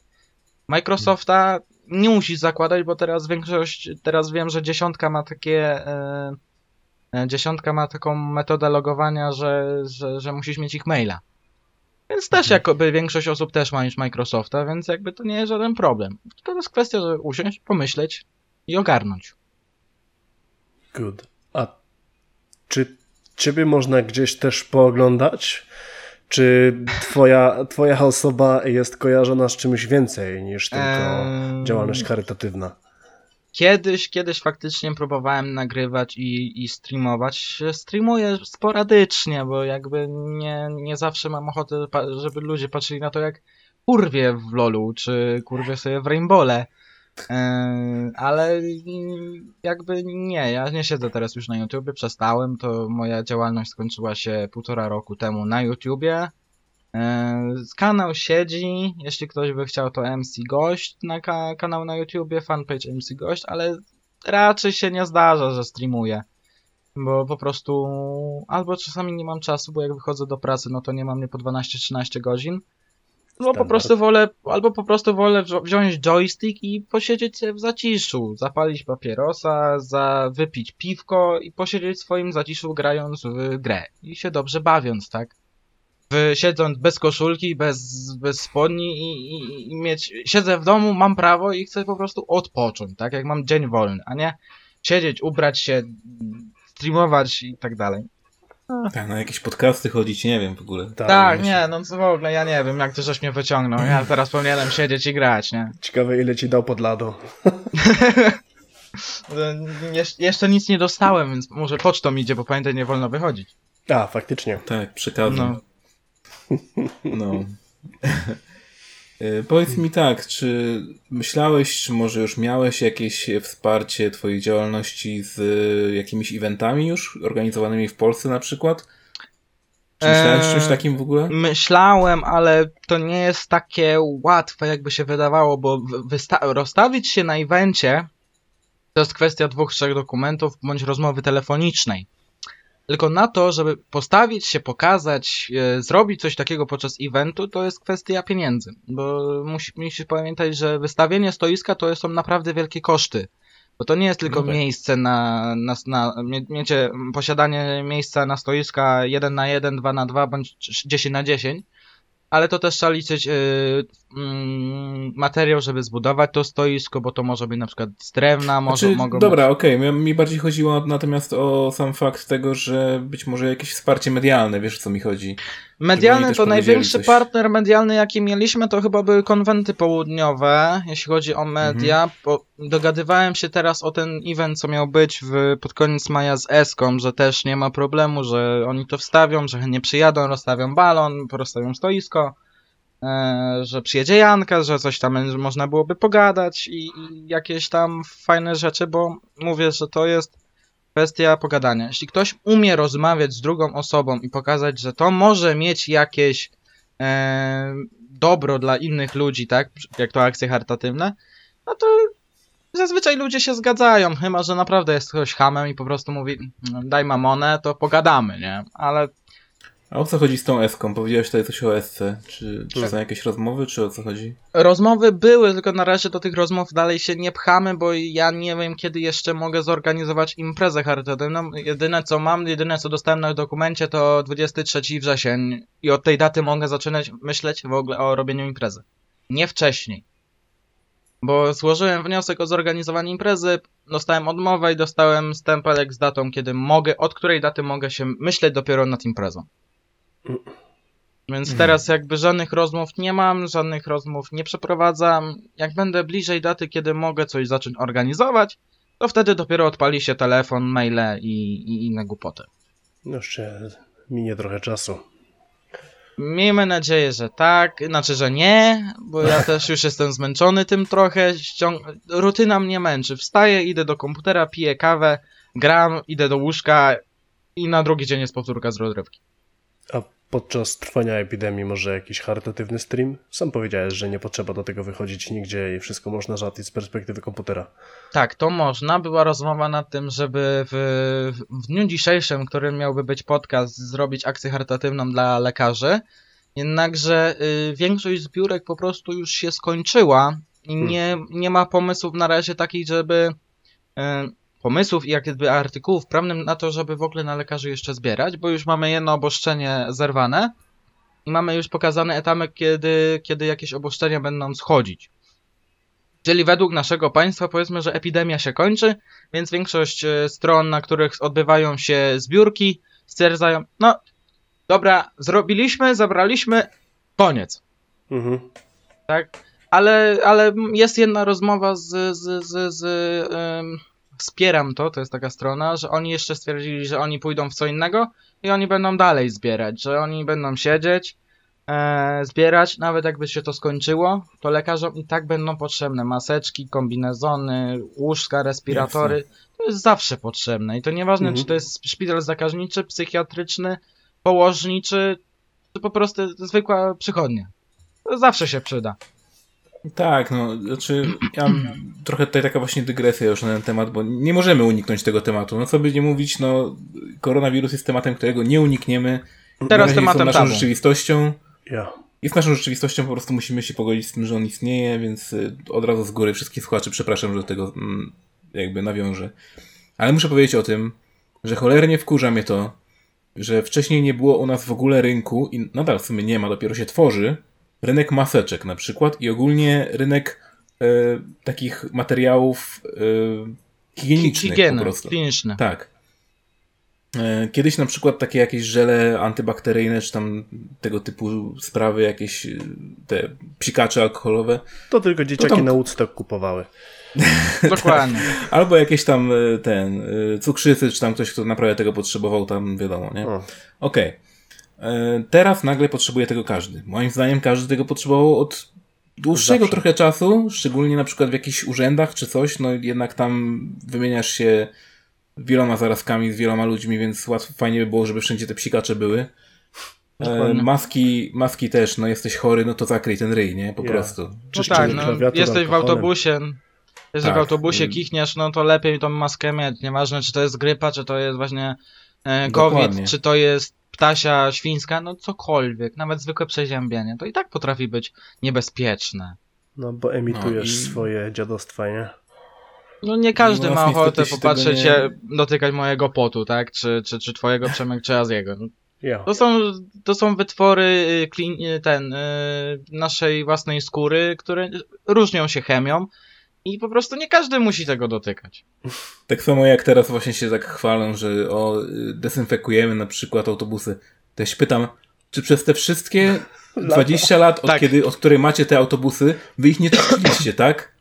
Speaker 3: Microsofta nie musisz zakładać, bo teraz większość, teraz wiem, że dziesiątka ma takie, e, dziesiątka ma taką metodę logowania, że, że, że musisz mieć ich maila. Więc też mhm. jakoby większość osób też ma już Microsofta, więc jakby to nie jest żaden problem. To jest kwestia, żeby usiąść, pomyśleć i ogarnąć.
Speaker 2: Good. A czy ciebie można gdzieś też pooglądać? Czy twoja, twoja osoba jest kojarzona z czymś więcej niż tylko eee... działalność charytatywna?
Speaker 3: Kiedyś, kiedyś faktycznie próbowałem nagrywać i, i streamować. Streamuję sporadycznie, bo jakby nie, nie zawsze mam ochotę, żeby ludzie patrzyli na to, jak kurwie w LoLu, czy kurwie sobie w Rainbowle. Yy, ale jakby nie, ja nie siedzę teraz już na YouTubie, przestałem, to moja działalność skończyła się półtora roku temu na YouTubie. Yy, kanał siedzi, jeśli ktoś by chciał to MC Gość na ka kanał na YouTubie, fanpage MC Gość, ale raczej się nie zdarza, że streamuję. Bo po prostu albo czasami nie mam czasu, bo jak wychodzę do pracy, no to nie mam nie po 12-13 godzin. No po prostu wolę, albo po prostu wolę wziąć joystick i posiedzieć w zaciszu, zapalić papierosa, za, wypić piwko i posiedzieć w swoim zaciszu grając w grę i się dobrze bawiąc, tak? W, siedząc bez koszulki, bez, bez spodni i, i, i mieć, siedzę w domu, mam prawo i chcę po prostu odpocząć, tak? Jak mam dzień wolny, a nie siedzieć, ubrać się, streamować i tak dalej.
Speaker 1: Tak, na jakieś podcasty chodzić, nie wiem w ogóle.
Speaker 3: Tak, tak nie, no w ogóle ja nie wiem, jak ty żeś mnie wyciągnął. Ja teraz powinienem siedzieć i grać, nie?
Speaker 2: Ciekawe, ile ci dał pod lado.
Speaker 3: jeszcze nic nie dostałem, więc może pocztą idzie, bo pamiętaj, nie wolno wychodzić.
Speaker 2: A, faktycznie.
Speaker 1: Tak, przekażę. No. no. E, powiedz mi tak, czy myślałeś, czy może już miałeś jakieś wsparcie Twojej działalności z jakimiś eventami już organizowanymi w Polsce na przykład? Czy myślałeś eee, czymś takim w ogóle?
Speaker 3: Myślałem, ale to nie jest takie łatwe, jakby się wydawało, bo rozstawić się na evencie to jest kwestia dwóch, trzech dokumentów bądź rozmowy telefonicznej. Tylko na to, żeby postawić się, pokazać, e, zrobić coś takiego podczas eventu, to jest kwestia pieniędzy. Bo musi, musisz pamiętać, że wystawienie stoiska to są naprawdę wielkie koszty. Bo to nie jest tylko no miejsce na, na, na miecie, posiadanie miejsca na stoiska 1 na 1, 2 na 2 bądź 10 na 10, ale to też trzeba liczyć yy, yy, materiał, żeby zbudować to stoisko, bo to może być na przykład z drewna, może
Speaker 1: znaczy,
Speaker 3: mogą
Speaker 1: Dobra, być... okej, okay. mi bardziej chodziło natomiast o sam fakt tego, że być może jakieś wsparcie medialne, wiesz o co mi chodzi.
Speaker 3: Medialny to największy coś. partner medialny, jaki mieliśmy, to chyba były konwenty południowe, jeśli chodzi o media. Mhm. dogadywałem się teraz o ten event, co miał być w, pod koniec maja z Eską, że też nie ma problemu, że oni to wstawią, że nie przyjadą, rozstawią balon, rozstawią stoisko, e, że przyjedzie Janka, że coś tam można byłoby pogadać i, i jakieś tam fajne rzeczy, bo mówię, że to jest kwestia pogadania. Jeśli ktoś umie rozmawiać z drugą osobą i pokazać, że to może mieć jakieś e, dobro dla innych ludzi, tak, jak to akcje charytatywne, no to zazwyczaj ludzie się zgadzają, chyba że naprawdę jest ktoś hamem i po prostu mówi daj mamonę, to pogadamy, nie? Ale
Speaker 1: a o co chodzi z tą Eską? Powiedziałeś tutaj coś o Esce. Czy, czy tak. są jakieś rozmowy, czy o co chodzi?
Speaker 3: Rozmowy były, tylko na razie do tych rozmów dalej się nie pchamy, bo ja nie wiem, kiedy jeszcze mogę zorganizować imprezę charytatywną. Jedyne co mam, jedyne co dostałem na dokumencie to 23 wrzesień i od tej daty mogę zaczynać myśleć w ogóle o robieniu imprezy. Nie wcześniej. Bo złożyłem wniosek o zorganizowanie imprezy, dostałem odmowę i dostałem stempelek z datą, kiedy mogę, od której daty mogę się myśleć dopiero nad imprezą. Więc mhm. teraz jakby żadnych rozmów nie mam, żadnych rozmów nie przeprowadzam. Jak będę bliżej daty, kiedy mogę coś zacząć organizować, to wtedy dopiero odpali się telefon, maile i, i inne głupoty.
Speaker 2: No jeszcze minie trochę czasu.
Speaker 3: Miejmy nadzieję, że tak, znaczy, że nie, bo ja też już jestem zmęczony tym trochę. Ściąg... Rutyna mnie męczy. Wstaję, idę do komputera, piję kawę, gram, idę do łóżka i na drugi dzień jest powtórka z rozrywki.
Speaker 2: A podczas trwania epidemii może jakiś charytatywny stream? Sam powiedziałeś, że nie potrzeba do tego wychodzić nigdzie i wszystko można załatwić z perspektywy komputera.
Speaker 3: Tak, to można. Była rozmowa nad tym, żeby w, w dniu dzisiejszym, którym miałby być podcast, zrobić akcję charytatywną dla lekarzy. Jednakże y, większość zbiórek po prostu już się skończyła i hmm. nie, nie ma pomysłów na razie takich, żeby y, pomysłów i jakby artykułów prawnym na to, żeby w ogóle na lekarzy jeszcze zbierać, bo już mamy jedno oboszczenie zerwane i mamy już pokazany etapy, kiedy, kiedy jakieś oboszczenia będą schodzić. Czyli według naszego państwa powiedzmy, że epidemia się kończy, więc większość e, stron, na których odbywają się zbiórki, stwierdzają, no dobra, zrobiliśmy, zabraliśmy, koniec. Mhm. Tak? Ale, ale jest jedna rozmowa z, z, z, z wspieram to, to jest taka strona, że oni jeszcze stwierdzili, że oni pójdą w co innego i oni będą dalej zbierać, że oni będą siedzieć, e, zbierać, nawet jakby się to skończyło, to lekarzom i tak będą potrzebne maseczki, kombinezony, łóżka, respiratory. Jasne. To jest zawsze potrzebne i to nieważne, mhm. czy to jest szpital zakaźniczy, psychiatryczny, położniczy, czy po prostu zwykła przychodnia. To zawsze się przyda.
Speaker 1: Tak, no, znaczy ja mam trochę tutaj taka właśnie dygresja już na ten temat, bo nie możemy uniknąć tego tematu. No co by nie mówić, no koronawirus jest tematem, którego nie unikniemy.
Speaker 3: Teraz tematem
Speaker 1: naszą
Speaker 3: tabu.
Speaker 1: rzeczywistością.
Speaker 2: Ja.
Speaker 1: Jest naszą rzeczywistością, po prostu musimy się pogodzić z tym, że on istnieje, więc y, od razu z góry wszystkich słuchaczy przepraszam, że do tego mm, jakby nawiążę. Ale muszę powiedzieć o tym, że cholernie wkurza mnie to, że wcześniej nie było u nas w ogóle rynku i nadal w sumie nie ma, dopiero się tworzy, rynek maseczek na przykład i ogólnie rynek e, takich materiałów e, higienicznych Higieny, po prostu.
Speaker 3: kliniczne.
Speaker 1: Tak. E, kiedyś na przykład takie jakieś żele antybakteryjne, czy tam tego typu sprawy, jakieś e, te psikacze alkoholowe.
Speaker 2: To tylko dzieciaki to tam... na Woodstock kupowały.
Speaker 3: Dokładnie.
Speaker 1: Albo jakieś tam e, ten cukrzycy, czy tam ktoś, kto naprawdę tego potrzebował, tam wiadomo, nie? Okej. Okay. E, teraz nagle potrzebuje tego każdy. Moim zdaniem każdy tego potrzebował od dłuższego Zawsze. trochę czasu, szczególnie na przykład w jakichś urzędach czy coś, no jednak tam wymieniasz się wieloma zarazkami z wieloma ludźmi, więc łatwo, fajnie by było, żeby wszędzie te psikacze były. E, maski, maski też, no jesteś chory, no to zakryj ten ryj, nie? Po yeah. prostu.
Speaker 3: No tak, no, jesteś w autobusie, jeżeli tak. w autobusie kichniesz, no to lepiej tą maskę mieć. Nieważne, czy to jest grypa, czy to jest właśnie e, COVID, czy to jest ptasia świńska, no cokolwiek, nawet zwykłe przeziębienie, to i tak potrafi być niebezpieczne.
Speaker 2: No bo emitujesz no i... swoje dziadostwa, nie?
Speaker 3: No nie każdy no, ma ochotę popatrzeć się, nie... dotykać mojego potu, tak? Czy, czy, czy twojego Przemek, czy Aziego. Ja. To, są, to są wytwory y, klin, y, ten, y, naszej własnej skóry, które różnią się chemią i po prostu nie każdy musi tego dotykać.
Speaker 1: Tak samo jak teraz właśnie się tak chwalą, że o, dezynfekujemy na przykład autobusy. To ja się pytam, czy przez te wszystkie 20 lat, od, tak. kiedy, od której macie te autobusy, wy ich nie czyściliście, tak?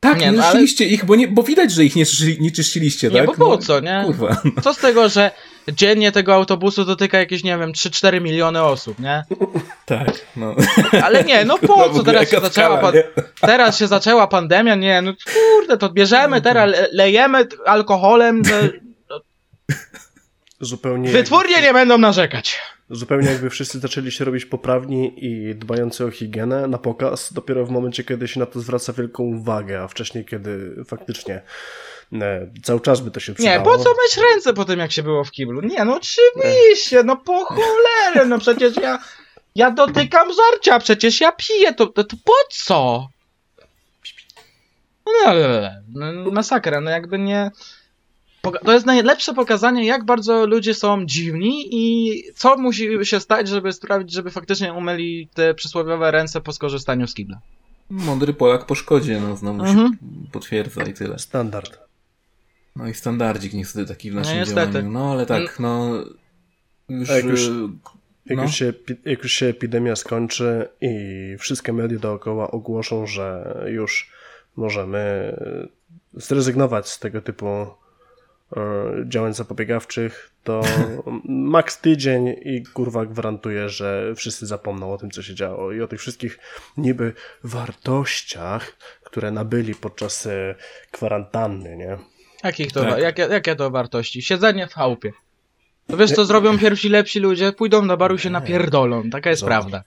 Speaker 1: Tak, nie, nie no, czyściliście ale... ich, bo, nie, bo widać, że ich nie, nie czyściliście,
Speaker 3: nie,
Speaker 1: tak?
Speaker 3: Nie, bo po no, co, nie? Kurwa. Co z tego, że dziennie tego autobusu dotyka jakieś, nie wiem, 3-4 miliony osób, nie?
Speaker 1: Tak, no.
Speaker 3: Ale nie, no po co? Teraz się, zaczęła, pan... teraz się zaczęła pandemia, nie, no kurde, to bierzemy, no teraz lejemy alkoholem, że...
Speaker 2: Zupełnie.
Speaker 3: Wytwórnie jakby, nie będą narzekać.
Speaker 2: Zupełnie jakby wszyscy zaczęli się robić poprawni i dbający o higienę na pokaz, dopiero w momencie, kiedy się na to zwraca wielką uwagę, a wcześniej, kiedy faktycznie nie, cały czas by to się przydało.
Speaker 3: Nie, po co myć ręce po tym, jak się było w kiblu? Nie, no oczywiście, no po cholerę, no przecież ja, ja dotykam żarcia, przecież ja piję, to, to, to po co? No, no, masakra, no jakby nie... To jest najlepsze pokazanie, jak bardzo ludzie są dziwni i co musi się stać, żeby sprawić, żeby faktycznie umyli te przysłowiowe ręce po skorzystaniu z kibla.
Speaker 1: Mądry Polak po szkodzie, no znowu mhm. się potwierdza i tyle.
Speaker 2: Standard.
Speaker 1: No i standardzik niestety taki w naszym no, działaniu. No ale tak, no...
Speaker 2: Już, jak, już, jak, no. już się, jak już się epidemia skończy i wszystkie media dookoła ogłoszą, że już możemy zrezygnować z tego typu e, działań zapobiegawczych, to max tydzień i kurwa gwarantuję, że wszyscy zapomną o tym, co się działo i o tych wszystkich niby wartościach, które nabyli podczas e, kwarantanny, nie?
Speaker 3: Jakich to, tak. jakie, jakie to wartości? Siedzenie w chałupie. To wiesz, co zrobią pierwsi lepsi ludzie? Pójdą do baru i się napierdolą. Taka jest Zobacz. prawda.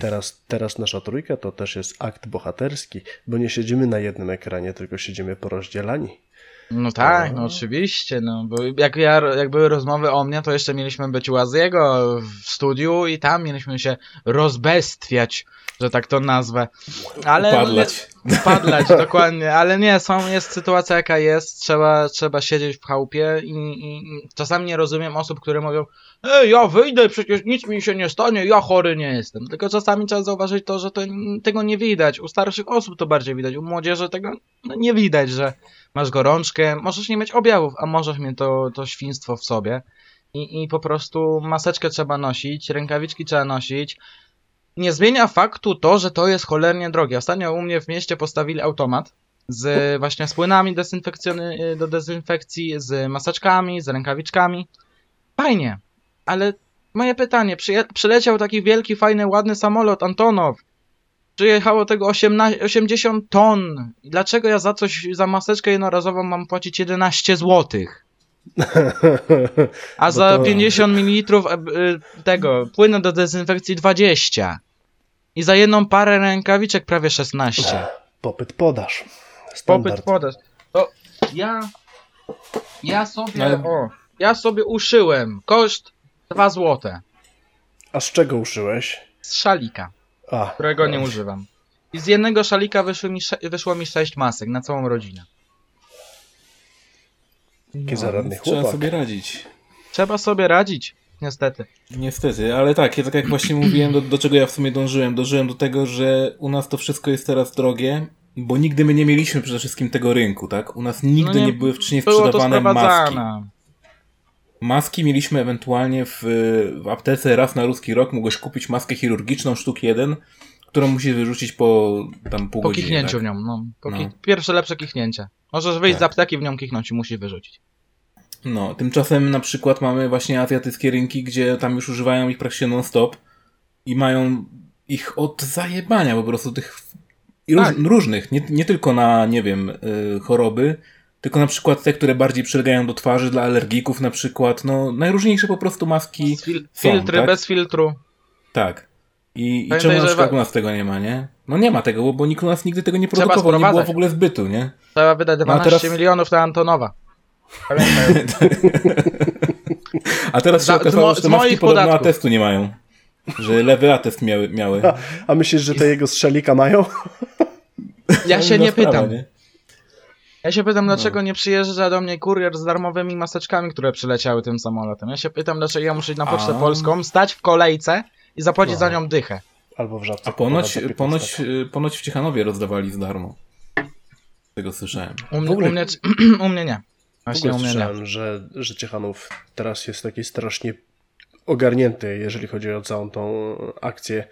Speaker 2: Teraz, teraz nasza trójka to też jest akt bohaterski, bo nie siedzimy na jednym ekranie, tylko siedzimy porozdzielani.
Speaker 3: No tak, no, no oczywiście, no, bo jak, ja, jak były rozmowy o mnie, to jeszcze mieliśmy być u Aziego w studiu i tam mieliśmy się rozbestwiać że tak to nazwę. Ale,
Speaker 1: upadlać.
Speaker 3: Upadlać, dokładnie. Ale nie, są, jest sytuacja jaka jest, trzeba, trzeba siedzieć w chałupie i, i, i czasami nie rozumiem osób, które mówią Ej, ja wyjdę, przecież nic mi się nie stanie, ja chory nie jestem. Tylko czasami trzeba zauważyć to, że to, tego nie widać. U starszych osób to bardziej widać, u młodzieży tego no, nie widać, że masz gorączkę, możesz nie mieć objawów, a możesz mieć to, to świństwo w sobie. I, I po prostu maseczkę trzeba nosić, rękawiczki trzeba nosić, nie zmienia faktu to, że to jest cholernie drogie. Ostatnio u mnie w mieście postawili automat z właśnie z płynami y, do dezynfekcji, z maseczkami, z rękawiczkami. Fajnie, ale moje pytanie, przyleciał taki wielki, fajny, ładny samolot Antonow. Przyjechało tego 18, 80 ton. Dlaczego ja za coś, za maseczkę jednorazową mam płacić 11 złotych? A za to... 50 ml e, tego płynu do dezynfekcji 20. I za jedną parę rękawiczek prawie 16.
Speaker 2: Popyt podaż.
Speaker 3: Standard. Popyt podaż. To ja. Ja sobie. Ale... O, ja sobie uszyłem. Koszt 2 złote.
Speaker 2: A z czego uszyłeś?
Speaker 3: Z szalika. A, którego nie używam. I z jednego szalika wyszło mi, wyszło mi 6 masek na całą rodzinę.
Speaker 2: Jaki zaradny chłopak.
Speaker 1: Trzeba sobie radzić.
Speaker 3: Trzeba sobie radzić. Niestety.
Speaker 1: Niestety, ale tak, ja tak jak właśnie mówiłem, do, do czego ja w sumie dążyłem? Dążyłem do tego, że u nas to wszystko jest teraz drogie, bo nigdy my nie mieliśmy przede wszystkim tego rynku, tak? U nas nigdy no nie, nie, były wcześniej sprzedawane maski. Maski mieliśmy ewentualnie w, w aptece raz na ruski rok, mogłeś kupić maskę chirurgiczną sztuk jeden, którą musisz wyrzucić po tam pół
Speaker 3: po
Speaker 1: godziny.
Speaker 3: Po kichnięciu
Speaker 1: tak?
Speaker 3: w nią, no. Po no. Pierwsze lepsze kichnięcie. Możesz wyjść tak. z apteki w nią kichnąć i musisz wyrzucić.
Speaker 1: No, tymczasem na przykład mamy właśnie azjatyckie rynki, gdzie tam już używają ich praktycznie non-stop i mają ich od zajebania po prostu tych tak. różnych, nie, nie tylko na, nie wiem, y, choroby, tylko na przykład te, które bardziej przylegają do twarzy, dla alergików na przykład, no najróżniejsze po prostu maski
Speaker 3: Fil są, Filtry
Speaker 1: tak?
Speaker 3: bez filtru.
Speaker 1: Tak. I, i czemu na przykład u nas tego nie ma, nie? No nie ma tego, bo, bo nikt u nas nigdy tego nie produkował, nie było w ogóle zbytu, nie?
Speaker 3: Trzeba wydać 12 no teraz... milionów na Antonowa.
Speaker 1: A teraz się okazało, że te maski podobno podatków. atestu nie mają. Że lewy atest miały. miały.
Speaker 2: A, a myślisz, że te jego strzelika mają?
Speaker 3: Ja się nie sprawa, pytam. Nie? Ja się pytam, dlaczego no. nie przyjeżdża do mnie kurier z darmowymi maseczkami, które przyleciały tym samolotem. Ja się pytam, dlaczego ja muszę iść na Pocztę A. Polską, stać w kolejce i zapłacić no. za nią dychę.
Speaker 2: Albo w żabce.
Speaker 1: A ponoć, ponoć, ponoć w Ciechanowie rozdawali za darmo. Tego słyszałem.
Speaker 3: U mnie, ogóle... u mnie, u mnie nie.
Speaker 2: Właśnie mnie słyszałem. Że, że Ciechanów teraz jest taki strasznie ogarnięty, jeżeli chodzi o całą tą akcję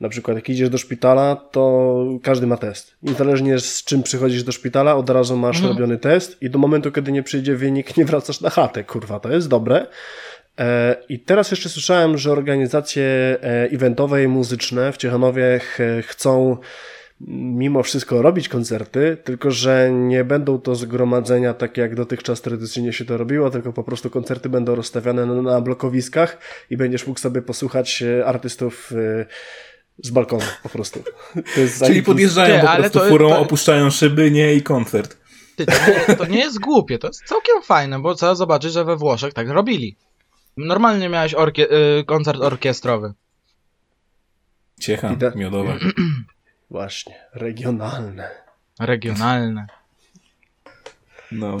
Speaker 2: na przykład jak idziesz do szpitala, to każdy ma test. Niezależnie z czym przychodzisz do szpitala, od razu masz mhm. robiony test i do momentu, kiedy nie przyjdzie wynik, nie wracasz na chatę. Kurwa, to jest dobre. E, I teraz jeszcze słyszałem, że organizacje e, eventowe i muzyczne w Ciechanowie chcą mimo wszystko robić koncerty, tylko że nie będą to zgromadzenia tak jak dotychczas tradycyjnie się to robiło, tylko po prostu koncerty będą rozstawiane na blokowiskach i będziesz mógł sobie posłuchać e, artystów z balkonu po prostu.
Speaker 1: Czyli podjeżdżają Ty, po prostu to, furą, to... opuszczają szyby, nie i koncert.
Speaker 3: Ty, to, nie, to nie jest głupie, to jest całkiem fajne, bo trzeba zobaczyć, że we Włoszech tak robili. Normalnie miałeś orkie y, koncert orkiestrowy.
Speaker 1: Ciecha, miodowa.
Speaker 2: Właśnie, regionalne.
Speaker 3: Regionalne.
Speaker 1: No.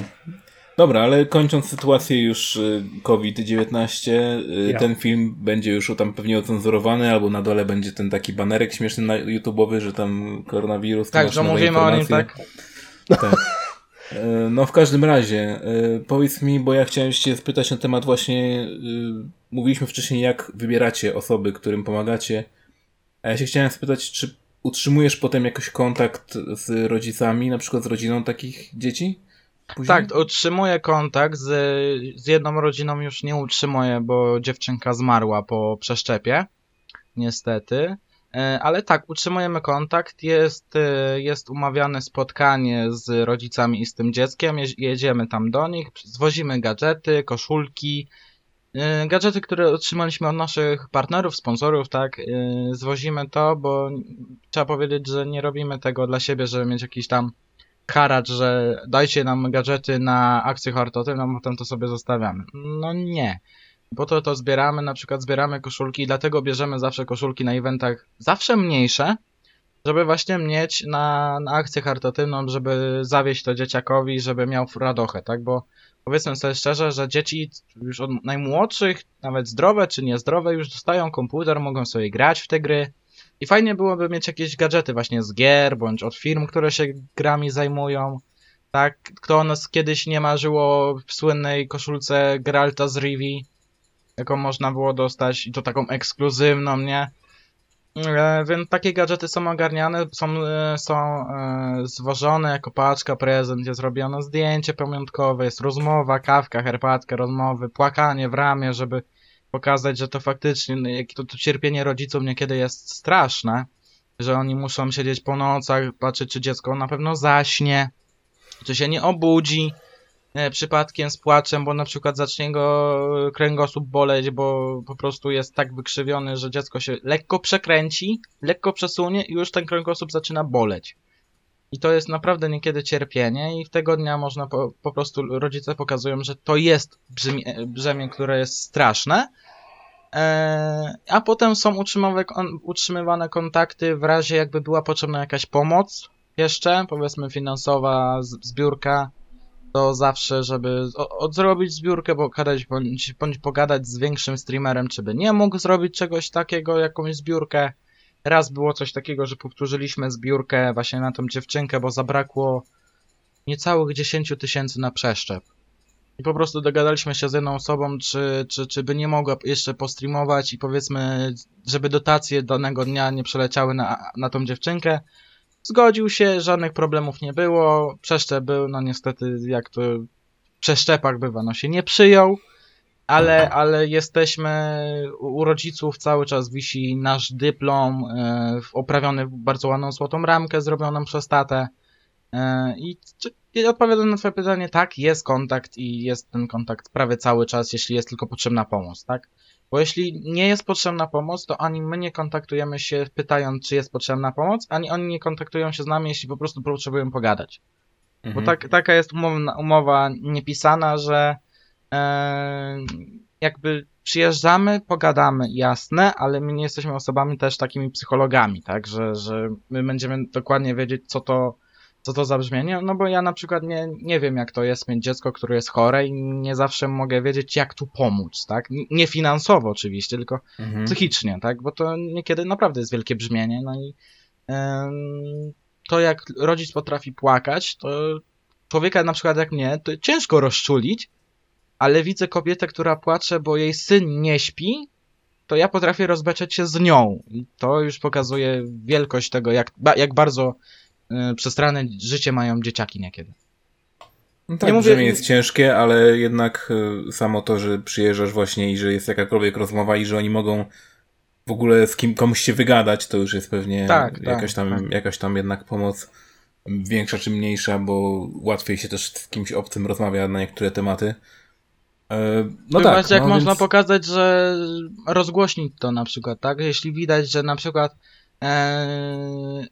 Speaker 1: Dobra, ale kończąc sytuację już y, COVID-19, y, ja. ten film będzie już tam pewnie ocenzurowany, albo na dole będzie ten taki banerek śmieszny na YouTube'owy, że tam koronawirus.
Speaker 3: Tak, że mówimy o nim, tak?
Speaker 1: Tak. Y, no w każdym razie, powiedz mi, bo ja chciałem cię spytać na temat właśnie, mówiliśmy wcześniej, jak wybieracie osoby, którym pomagacie, a ja się chciałem spytać, czy utrzymujesz potem jakoś kontakt z rodzicami, na przykład z rodziną takich dzieci?
Speaker 3: Później? Tak, utrzymuję kontakt z, z jedną rodziną już nie utrzymuję, bo dziewczynka zmarła po przeszczepie. Niestety. E, ale tak, utrzymujemy kontakt, jest, e, jest umawiane spotkanie z rodzicami i z tym dzieckiem, jedziemy tam do nich, zwozimy gadżety, koszulki, gadżety, które otrzymaliśmy od naszych partnerów, sponsorów, tak, zwozimy to, bo trzeba powiedzieć, że nie robimy tego dla siebie, żeby mieć jakiś tam haracz, że dajcie nam gadżety na akcję charytatywną, no potem to sobie zostawiamy. No nie. Po to to zbieramy, na przykład zbieramy koszulki, dlatego bierzemy zawsze koszulki na eventach zawsze mniejsze, żeby właśnie mieć na, na akcję charytatywną, żeby zawieść to dzieciakowi, żeby miał radochę, tak? Bo powiedzmy sobie szczerze, że dzieci już od najmłodszych, nawet zdrowe czy niezdrowe, już dostają komputer, mogą sobie grać w te gry, i fajnie byłoby mieć jakieś gadżety właśnie z gier, bądź od firm, które się grami zajmują. Tak, kto nas kiedyś nie marzyło w słynnej koszulce Geralta z Rivi, jaką można było dostać, i to taką ekskluzywną, nie? E, więc takie gadżety są ogarniane, są, e, są e, zwożone jako paczka, prezent, jest robione zdjęcie pamiątkowe, jest rozmowa, kawka, herbatka, rozmowy, płakanie w ramię, żeby pokazać, że to faktycznie, no, jakie to, to cierpienie rodziców niekiedy jest straszne, że oni muszą siedzieć po nocach, patrzeć, czy dziecko na pewno zaśnie, czy się nie obudzi przypadkiem z płaczem, bo na przykład zacznie go kręgosłup boleć, bo po prostu jest tak wykrzywiony, że dziecko się lekko przekręci, lekko przesunie i już ten kręgosłup zaczyna boleć. I to jest naprawdę niekiedy cierpienie i w tego dnia można po, po prostu, rodzice pokazują, że to jest brzemię, brzemię które jest straszne, e, a potem są utrzymywane kontakty w razie jakby była potrzebna jakaś pomoc jeszcze, powiedzmy finansowa, zbiórka, to zawsze, żeby odzrobić zbiórkę, pogadać bądź, bądź pogadać z większym streamerem, czy by nie mógł zrobić czegoś takiego, jakąś zbiórkę, Raz było coś takiego, że powtórzyliśmy zbiórkę właśnie na tą dziewczynkę, bo zabrakło niecałych 10 tysięcy na przeszczep. I po prostu dogadaliśmy się z jedną osobą, czy, czy, czy by nie mogła jeszcze postreamować i powiedzmy, żeby dotacje danego dnia nie przeleciały na, na tą dziewczynkę. Zgodził się, żadnych problemów nie było, przeszczep był, no niestety jak to w przeszczepach bywa, no się nie przyjął. Ale, ale jesteśmy u rodziców cały czas wisi nasz dyplom e, oprawiony w bardzo ładną złotą ramkę zrobioną przez tatę. E, i, i odpowiadam na twoje pytanie, tak, jest kontakt i jest ten kontakt prawie cały czas, jeśli jest tylko potrzebna pomoc, tak? Bo jeśli nie jest potrzebna pomoc, to ani my nie kontaktujemy się pytając, czy jest potrzebna pomoc, ani oni nie kontaktują się z nami, jeśli po prostu potrzebują pogadać. Mhm. Bo tak, taka jest umowa, umowa niepisana, że jakby przyjeżdżamy, pogadamy, jasne, ale my nie jesteśmy osobami też takimi psychologami, tak, że, że my będziemy dokładnie wiedzieć, co to, co to za brzmienie, no bo ja na przykład nie, nie wiem, jak to jest mieć dziecko, które jest chore i nie zawsze mogę wiedzieć, jak tu pomóc, tak, nie finansowo oczywiście, tylko mhm. psychicznie, tak, bo to niekiedy naprawdę jest wielkie brzmienie, no i ym, to, jak rodzic potrafi płakać, to człowieka na przykład jak mnie, to ciężko rozczulić, ale widzę kobietę, która płacze, bo jej syn nie śpi, to ja potrafię rozbeczeć się z nią. I to już pokazuje wielkość tego, jak, jak bardzo y, przestranne życie mają dzieciaki niekiedy.
Speaker 1: No tak, nie mówię... jest ciężkie, ale jednak y, samo to, że przyjeżdżasz właśnie i że jest jakakolwiek rozmowa i że oni mogą w ogóle z kim, komuś się wygadać, to już jest pewnie tak, tak jakaś, tam, tak. jakaś tam jednak pomoc większa czy mniejsza, bo łatwiej się też z kimś obcym rozmawia na niektóre tematy.
Speaker 3: E, no Chyba, tak. jak no, można więc... pokazać, że rozgłośnić to na przykład, tak? Jeśli widać, że na przykład e,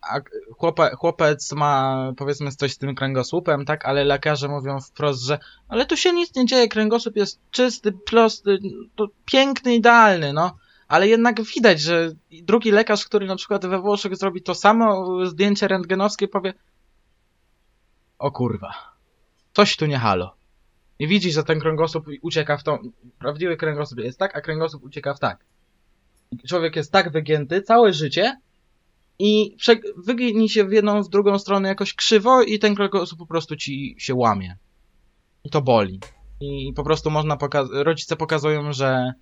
Speaker 3: chłope, chłopec ma powiedzmy coś z tym kręgosłupem, tak? Ale lekarze mówią wprost, że ale tu się nic nie dzieje, kręgosłup jest czysty, prosty, to piękny, idealny, no. Ale jednak widać, że drugi lekarz, który na przykład we Włoszech zrobi to samo zdjęcie rentgenowskie, powie o kurwa, coś tu nie halo. I widzisz, że ten kręgosłup ucieka w tą. Prawdziwy kręgosłup jest tak, a kręgosłup ucieka w tak. Człowiek jest tak wygięty całe życie i wygini się w jedną, w drugą stronę jakoś krzywo i ten kręgosłup po prostu ci się łamie. I to boli. I po prostu można pokazać, rodzice pokazują, że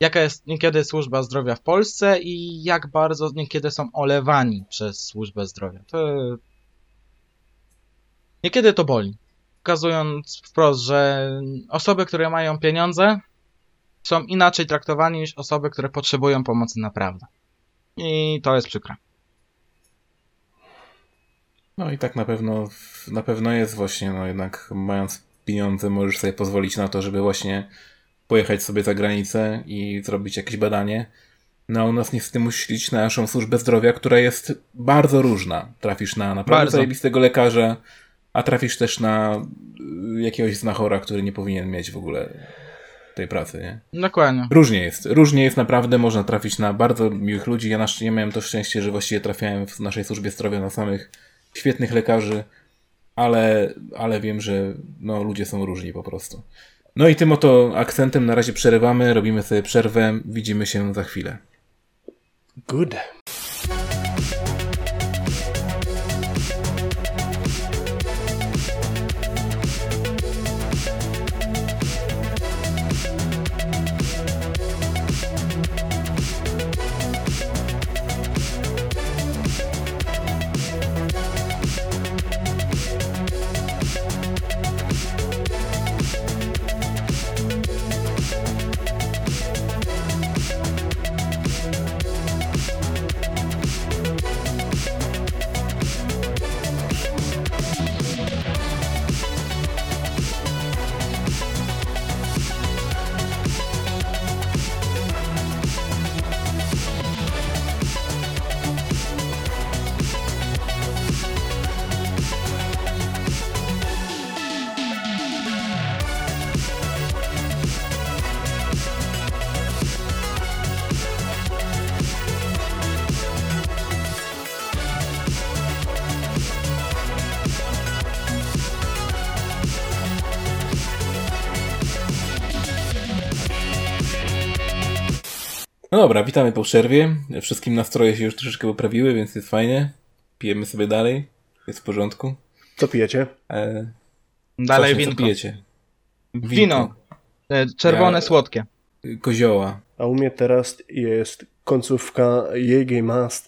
Speaker 3: jaka jest niekiedy służba zdrowia w Polsce i jak bardzo niekiedy są olewani przez służbę zdrowia. To niekiedy to boli pokazując wprost, że osoby, które mają pieniądze, są inaczej traktowani niż osoby, które potrzebują pomocy naprawdę. I to jest przykre.
Speaker 1: No i tak na pewno, na pewno jest właśnie, no jednak mając pieniądze możesz sobie pozwolić na to, żeby właśnie pojechać sobie za granicę i zrobić jakieś badanie. No u nas niestety musisz liczyć na naszą służbę zdrowia, która jest bardzo różna. Trafisz na naprawdę bardzo. zajebistego lekarza, a trafisz też na y, jakiegoś znachora, który nie powinien mieć w ogóle tej pracy, nie?
Speaker 3: Dokładnie.
Speaker 1: Różnie jest. Różnie jest naprawdę, można trafić na bardzo miłych ludzi. Ja na szczęście miałem to szczęście, że właściwie trafiałem w naszej służbie zdrowia na samych świetnych lekarzy, ale, ale wiem, że no, ludzie są różni po prostu. No i tym oto akcentem na razie przerywamy, robimy sobie przerwę, widzimy się za chwilę.
Speaker 2: Good.
Speaker 1: No dobra, witamy po przerwie. Wszystkim nastroje się już troszeczkę poprawiły, więc jest fajnie. Pijemy sobie dalej. Jest w porządku.
Speaker 2: Co pijecie?
Speaker 3: E... Dalej winko. Co pijecie? Winko. Wino. E, czerwone, ja... słodkie.
Speaker 1: Kozioła.
Speaker 2: A u mnie teraz jest końcówka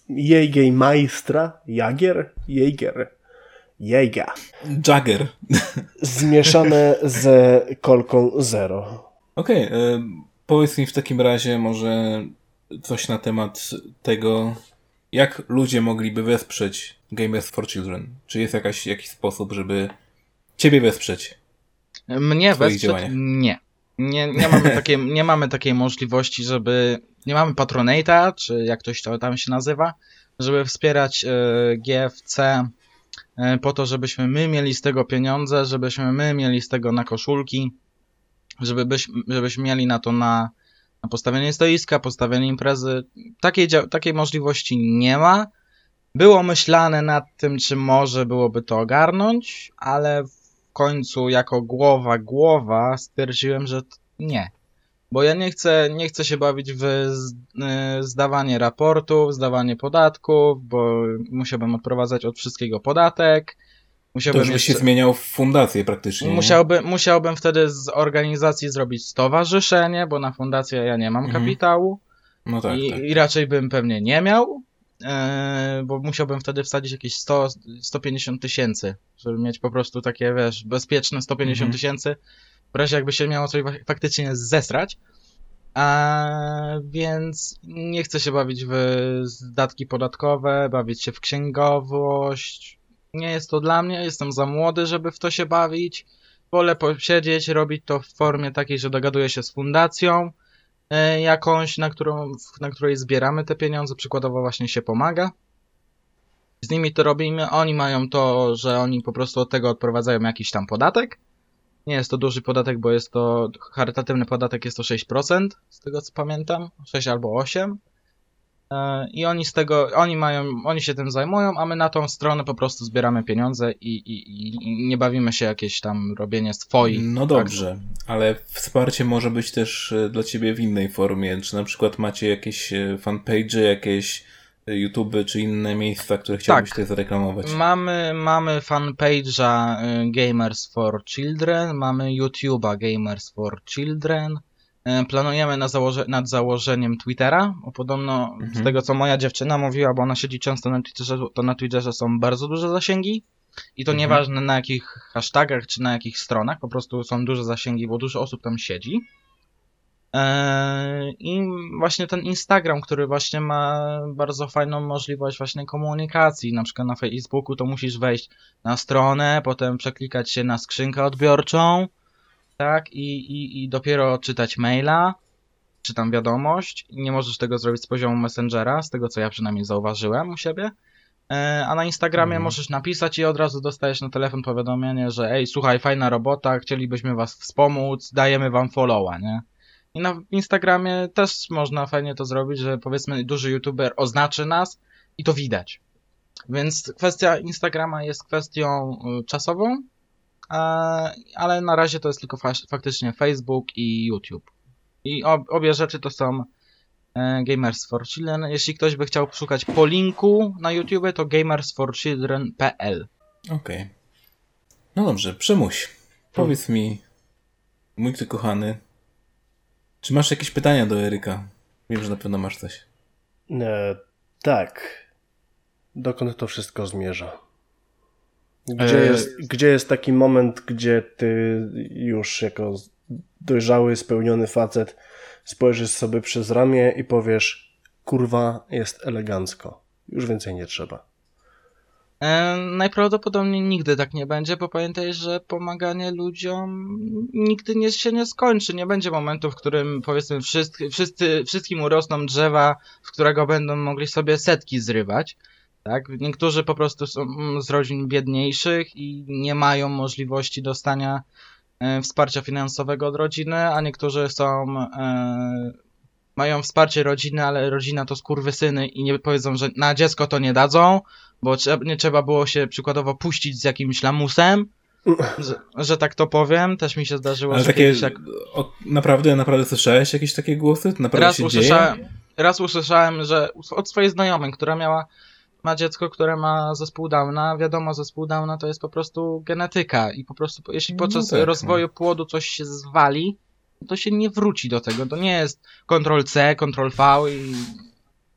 Speaker 2: Jägermeistra. Jagier? Jager. Jäger.
Speaker 1: Jagger.
Speaker 2: Zmieszane z kolką zero.
Speaker 1: Okej. Okay, e, powiedz mi w takim razie może coś na temat tego, jak ludzie mogliby wesprzeć Gamers for Children? Czy jest jakaś, jakiś sposób, żeby ciebie wesprzeć?
Speaker 3: Mnie wesprzeć? Działaniach? Nie. Nie, nie, mamy takiej, nie mamy takiej możliwości, żeby. Nie mamy patronata, czy jak ktoś to tam się nazywa, żeby wspierać e, GFC e, po to, żebyśmy my mieli z tego pieniądze, żebyśmy my mieli z tego na koszulki, żeby byś, żebyśmy mieli na to na postawienie stoiska, postawienie imprezy. Takiej, takiej możliwości nie ma. Było myślane nad tym, czy może byłoby to ogarnąć, ale w końcu jako głowa głowa stwierdziłem, że nie. Bo ja nie chcę, nie chcę się bawić w y, zdawanie raportów, zdawanie podatków, bo musiałbym odprowadzać od wszystkiego podatek.
Speaker 1: Musiałbym to już jeszcze... się zmieniał w fundację praktycznie.
Speaker 3: Musiałby, musiałbym wtedy z organizacji zrobić stowarzyszenie, bo na fundację ja nie mam mhm. kapitału. No tak, I, tak. I raczej bym pewnie nie miał, e, bo musiałbym wtedy wsadzić jakieś 100, 150 tysięcy, żeby mieć po prostu takie, wiesz, bezpieczne 150 mhm. tysięcy, w razie jakby się miało coś faktycznie zesrać. A, więc nie chcę się bawić w zdatki podatkowe, bawić się w księgowość. Nie jest to dla mnie, jestem za młody, żeby w to się bawić. Wolę posiedzieć, robić to w formie takiej, że dogaduję się z fundacją e, jakąś, na, którą, na której zbieramy te pieniądze, przykładowo właśnie się pomaga. Z nimi to robimy, oni mają to, że oni po prostu od tego odprowadzają jakiś tam podatek nie jest to duży podatek, bo jest to charytatywny podatek, jest to 6%, z tego co pamiętam, 6 albo 8. E, I oni z tego, oni mają, oni się tym zajmują, a my na tą stronę po prostu zbieramy pieniądze i, i, i nie bawimy się jakieś tam robienie swoich.
Speaker 1: No dobrze, ale wsparcie może być też e, dla ciebie w innej formie. Czy na przykład macie jakieś e, fanpage, jakieś YouTube czy inne miejsca, które chciałbyś tak. tutaj zareklamować?
Speaker 3: Mamy, mamy fanpage'a Gamers for Children, mamy YouTube'a Gamers for Children. Y, planujemy na założe nad założeniem Twittera, podobno mhm. z tego co moja dziewczyna mówiła, bo ona siedzi często na Twitterze, to na Twitterze są bardzo duże zasięgi. I to mhm. nieważne na jakich hashtagach czy na jakich stronach, po prostu są duże zasięgi, bo dużo osób tam siedzi. Eee, I właśnie ten Instagram, który właśnie ma bardzo fajną możliwość właśnie komunikacji. Na przykład na Facebooku to musisz wejść na stronę, potem przeklikać się na skrzynkę odbiorczą, tak, i, i, i dopiero czytać maila, czy tam wiadomość. Nie możesz tego zrobić z poziomu Messengera, z tego co ja przynajmniej zauważyłem u siebie. Eee, a na Instagramie mhm. możesz napisać i od razu dostajesz na telefon powiadomienie, że ej, słuchaj, fajna robota, chcielibyśmy was wspomóc, dajemy wam followa, nie? I na Instagramie też można fajnie to zrobić, że powiedzmy duży youtuber oznaczy nas i to widać. Więc kwestia Instagrama jest kwestią y, czasową, ale na razie to jest tylko faktycznie Facebook i YouTube. I obie rzeczy to są e, Gamers for Children. Jeśli ktoś by chciał szukać po linku na YouTube, to gamersforchildren.pl.
Speaker 1: Okej. Okay. No dobrze, Przemuś. Powiedz mi, mój ty kochany, czy masz jakieś pytania do Eryka? Wiem, że na pewno masz coś.
Speaker 2: E, tak. Dokąd to wszystko zmierza? Gdzie, e... jest, gdzie jest taki moment, gdzie ty już jako dojrzały, spełniony facet spojrzysz sobie przez ramię i powiesz kurwa, jest elegancko. Już więcej nie trzeba.
Speaker 3: E, najprawdopodobniej nigdy tak nie będzie, bo pamiętaj, że pomaganie ludziom nigdy nie, się nie skończy. Nie będzie momentu, w którym powiedzmy wszyscy, wszyscy, wszystkim urosną drzewa, w którego będą mogli sobie setki zrywać. Tak? Niektórzy po prostu są z rodzin biedniejszych i nie mają możliwości dostania e, wsparcia finansowego od rodziny, a niektórzy są e, mają wsparcie rodziny, ale rodzina to skurwysyny i nie powiedzą, że na dziecko to nie dadzą, bo nie trzeba było się przykładowo puścić z jakimś lamusem, że, że tak to powiem, też mi się zdarzyło,
Speaker 1: Ale że takie, jak... o, naprawdę, naprawdę słyszałeś jakieś takie głosy? Naprawdę raz, usłyszałem, dzieje?
Speaker 3: raz usłyszałem, że od swojej znajomej, która miała ma dziecko, które ma zespół Downa, wiadomo, zespół Downa to jest po prostu genetyka i po prostu, jeśli no podczas no tak, rozwoju no. płodu coś się zwali, to się nie wróci do tego. To nie jest Ctrl-C, Ctrl-V i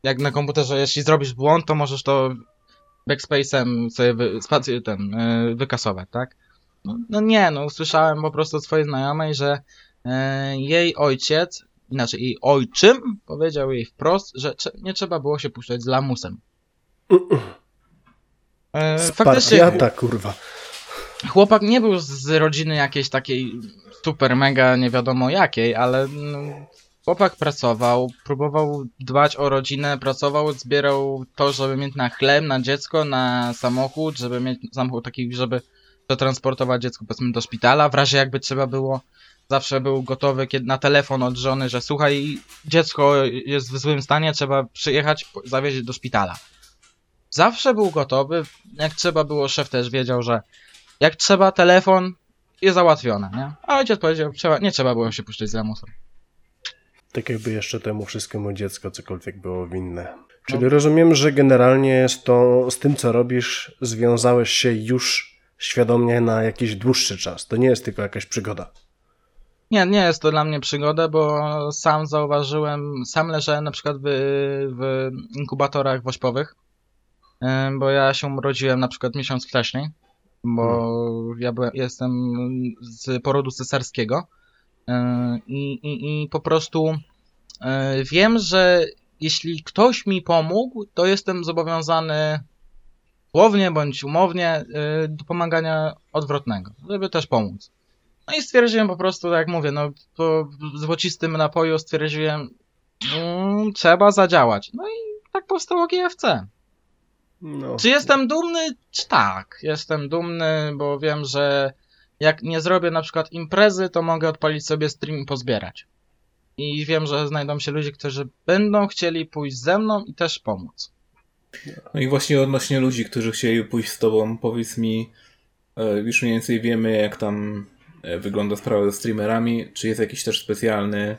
Speaker 3: jak na komputerze, jeśli zrobisz błąd, to możesz to backspace'em sobie wy, spację, ten, yy, wykasować, tak? No, no, nie, no usłyszałem po prostu od swojej znajomej, że yy, jej ojciec, inaczej jej ojczym powiedział jej wprost, że nie trzeba było się puszczać z lamusem.
Speaker 2: Yy, faktycznie, kurwa.
Speaker 3: Chłopak nie był z rodziny jakiejś takiej super mega nie wiadomo jakiej, ale no, chłopak pracował, próbował dbać o rodzinę, pracował, zbierał to, żeby mieć na chleb, na dziecko, na samochód, żeby mieć samochód taki, żeby przetransportować dziecko powiedzmy do szpitala, w razie jakby trzeba było zawsze był gotowy kiedy, na telefon od żony, że słuchaj, dziecko jest w złym stanie, trzeba przyjechać, zawieźć do szpitala. Zawsze był gotowy, jak trzeba było, szef też wiedział, że jak trzeba telefon, jest załatwione, nie? A ojciec powiedział, trzeba, nie trzeba było się puszczać z lamusem.
Speaker 2: Tak jakby jeszcze temu wszystkiemu dziecko cokolwiek było winne. Czyli no. rozumiem, że generalnie z, to, z tym, co robisz, związałeś się już świadomie na jakiś dłuższy czas. To nie jest tylko jakaś przygoda.
Speaker 3: Nie, nie jest to dla mnie przygoda, bo sam zauważyłem, sam leżałem na przykład w, w inkubatorach wośpowych, bo ja się urodziłem na przykład miesiąc wcześniej, bo hmm. ja byłem, jestem z porodu cesarskiego i, i, i po prostu e, wiem, że jeśli ktoś mi pomógł, to jestem zobowiązany słownie bądź umownie y, do pomagania odwrotnego, żeby też pomóc. No i stwierdziłem po prostu, tak jak mówię, no po złocistym napoju stwierdziłem, mm, trzeba zadziałać. No i tak powstało GFC. No. Czy jestem dumny? Czy tak, jestem dumny, bo wiem, że jak nie zrobię na przykład imprezy, to mogę odpalić sobie stream i pozbierać. I wiem, że znajdą się ludzie, którzy będą chcieli pójść ze mną i też pomóc.
Speaker 1: No i właśnie odnośnie ludzi, którzy chcieli pójść z tobą, powiedz mi, e, już mniej więcej wiemy, jak tam e, wygląda sprawa ze streamerami. Czy jest jakiś też specjalny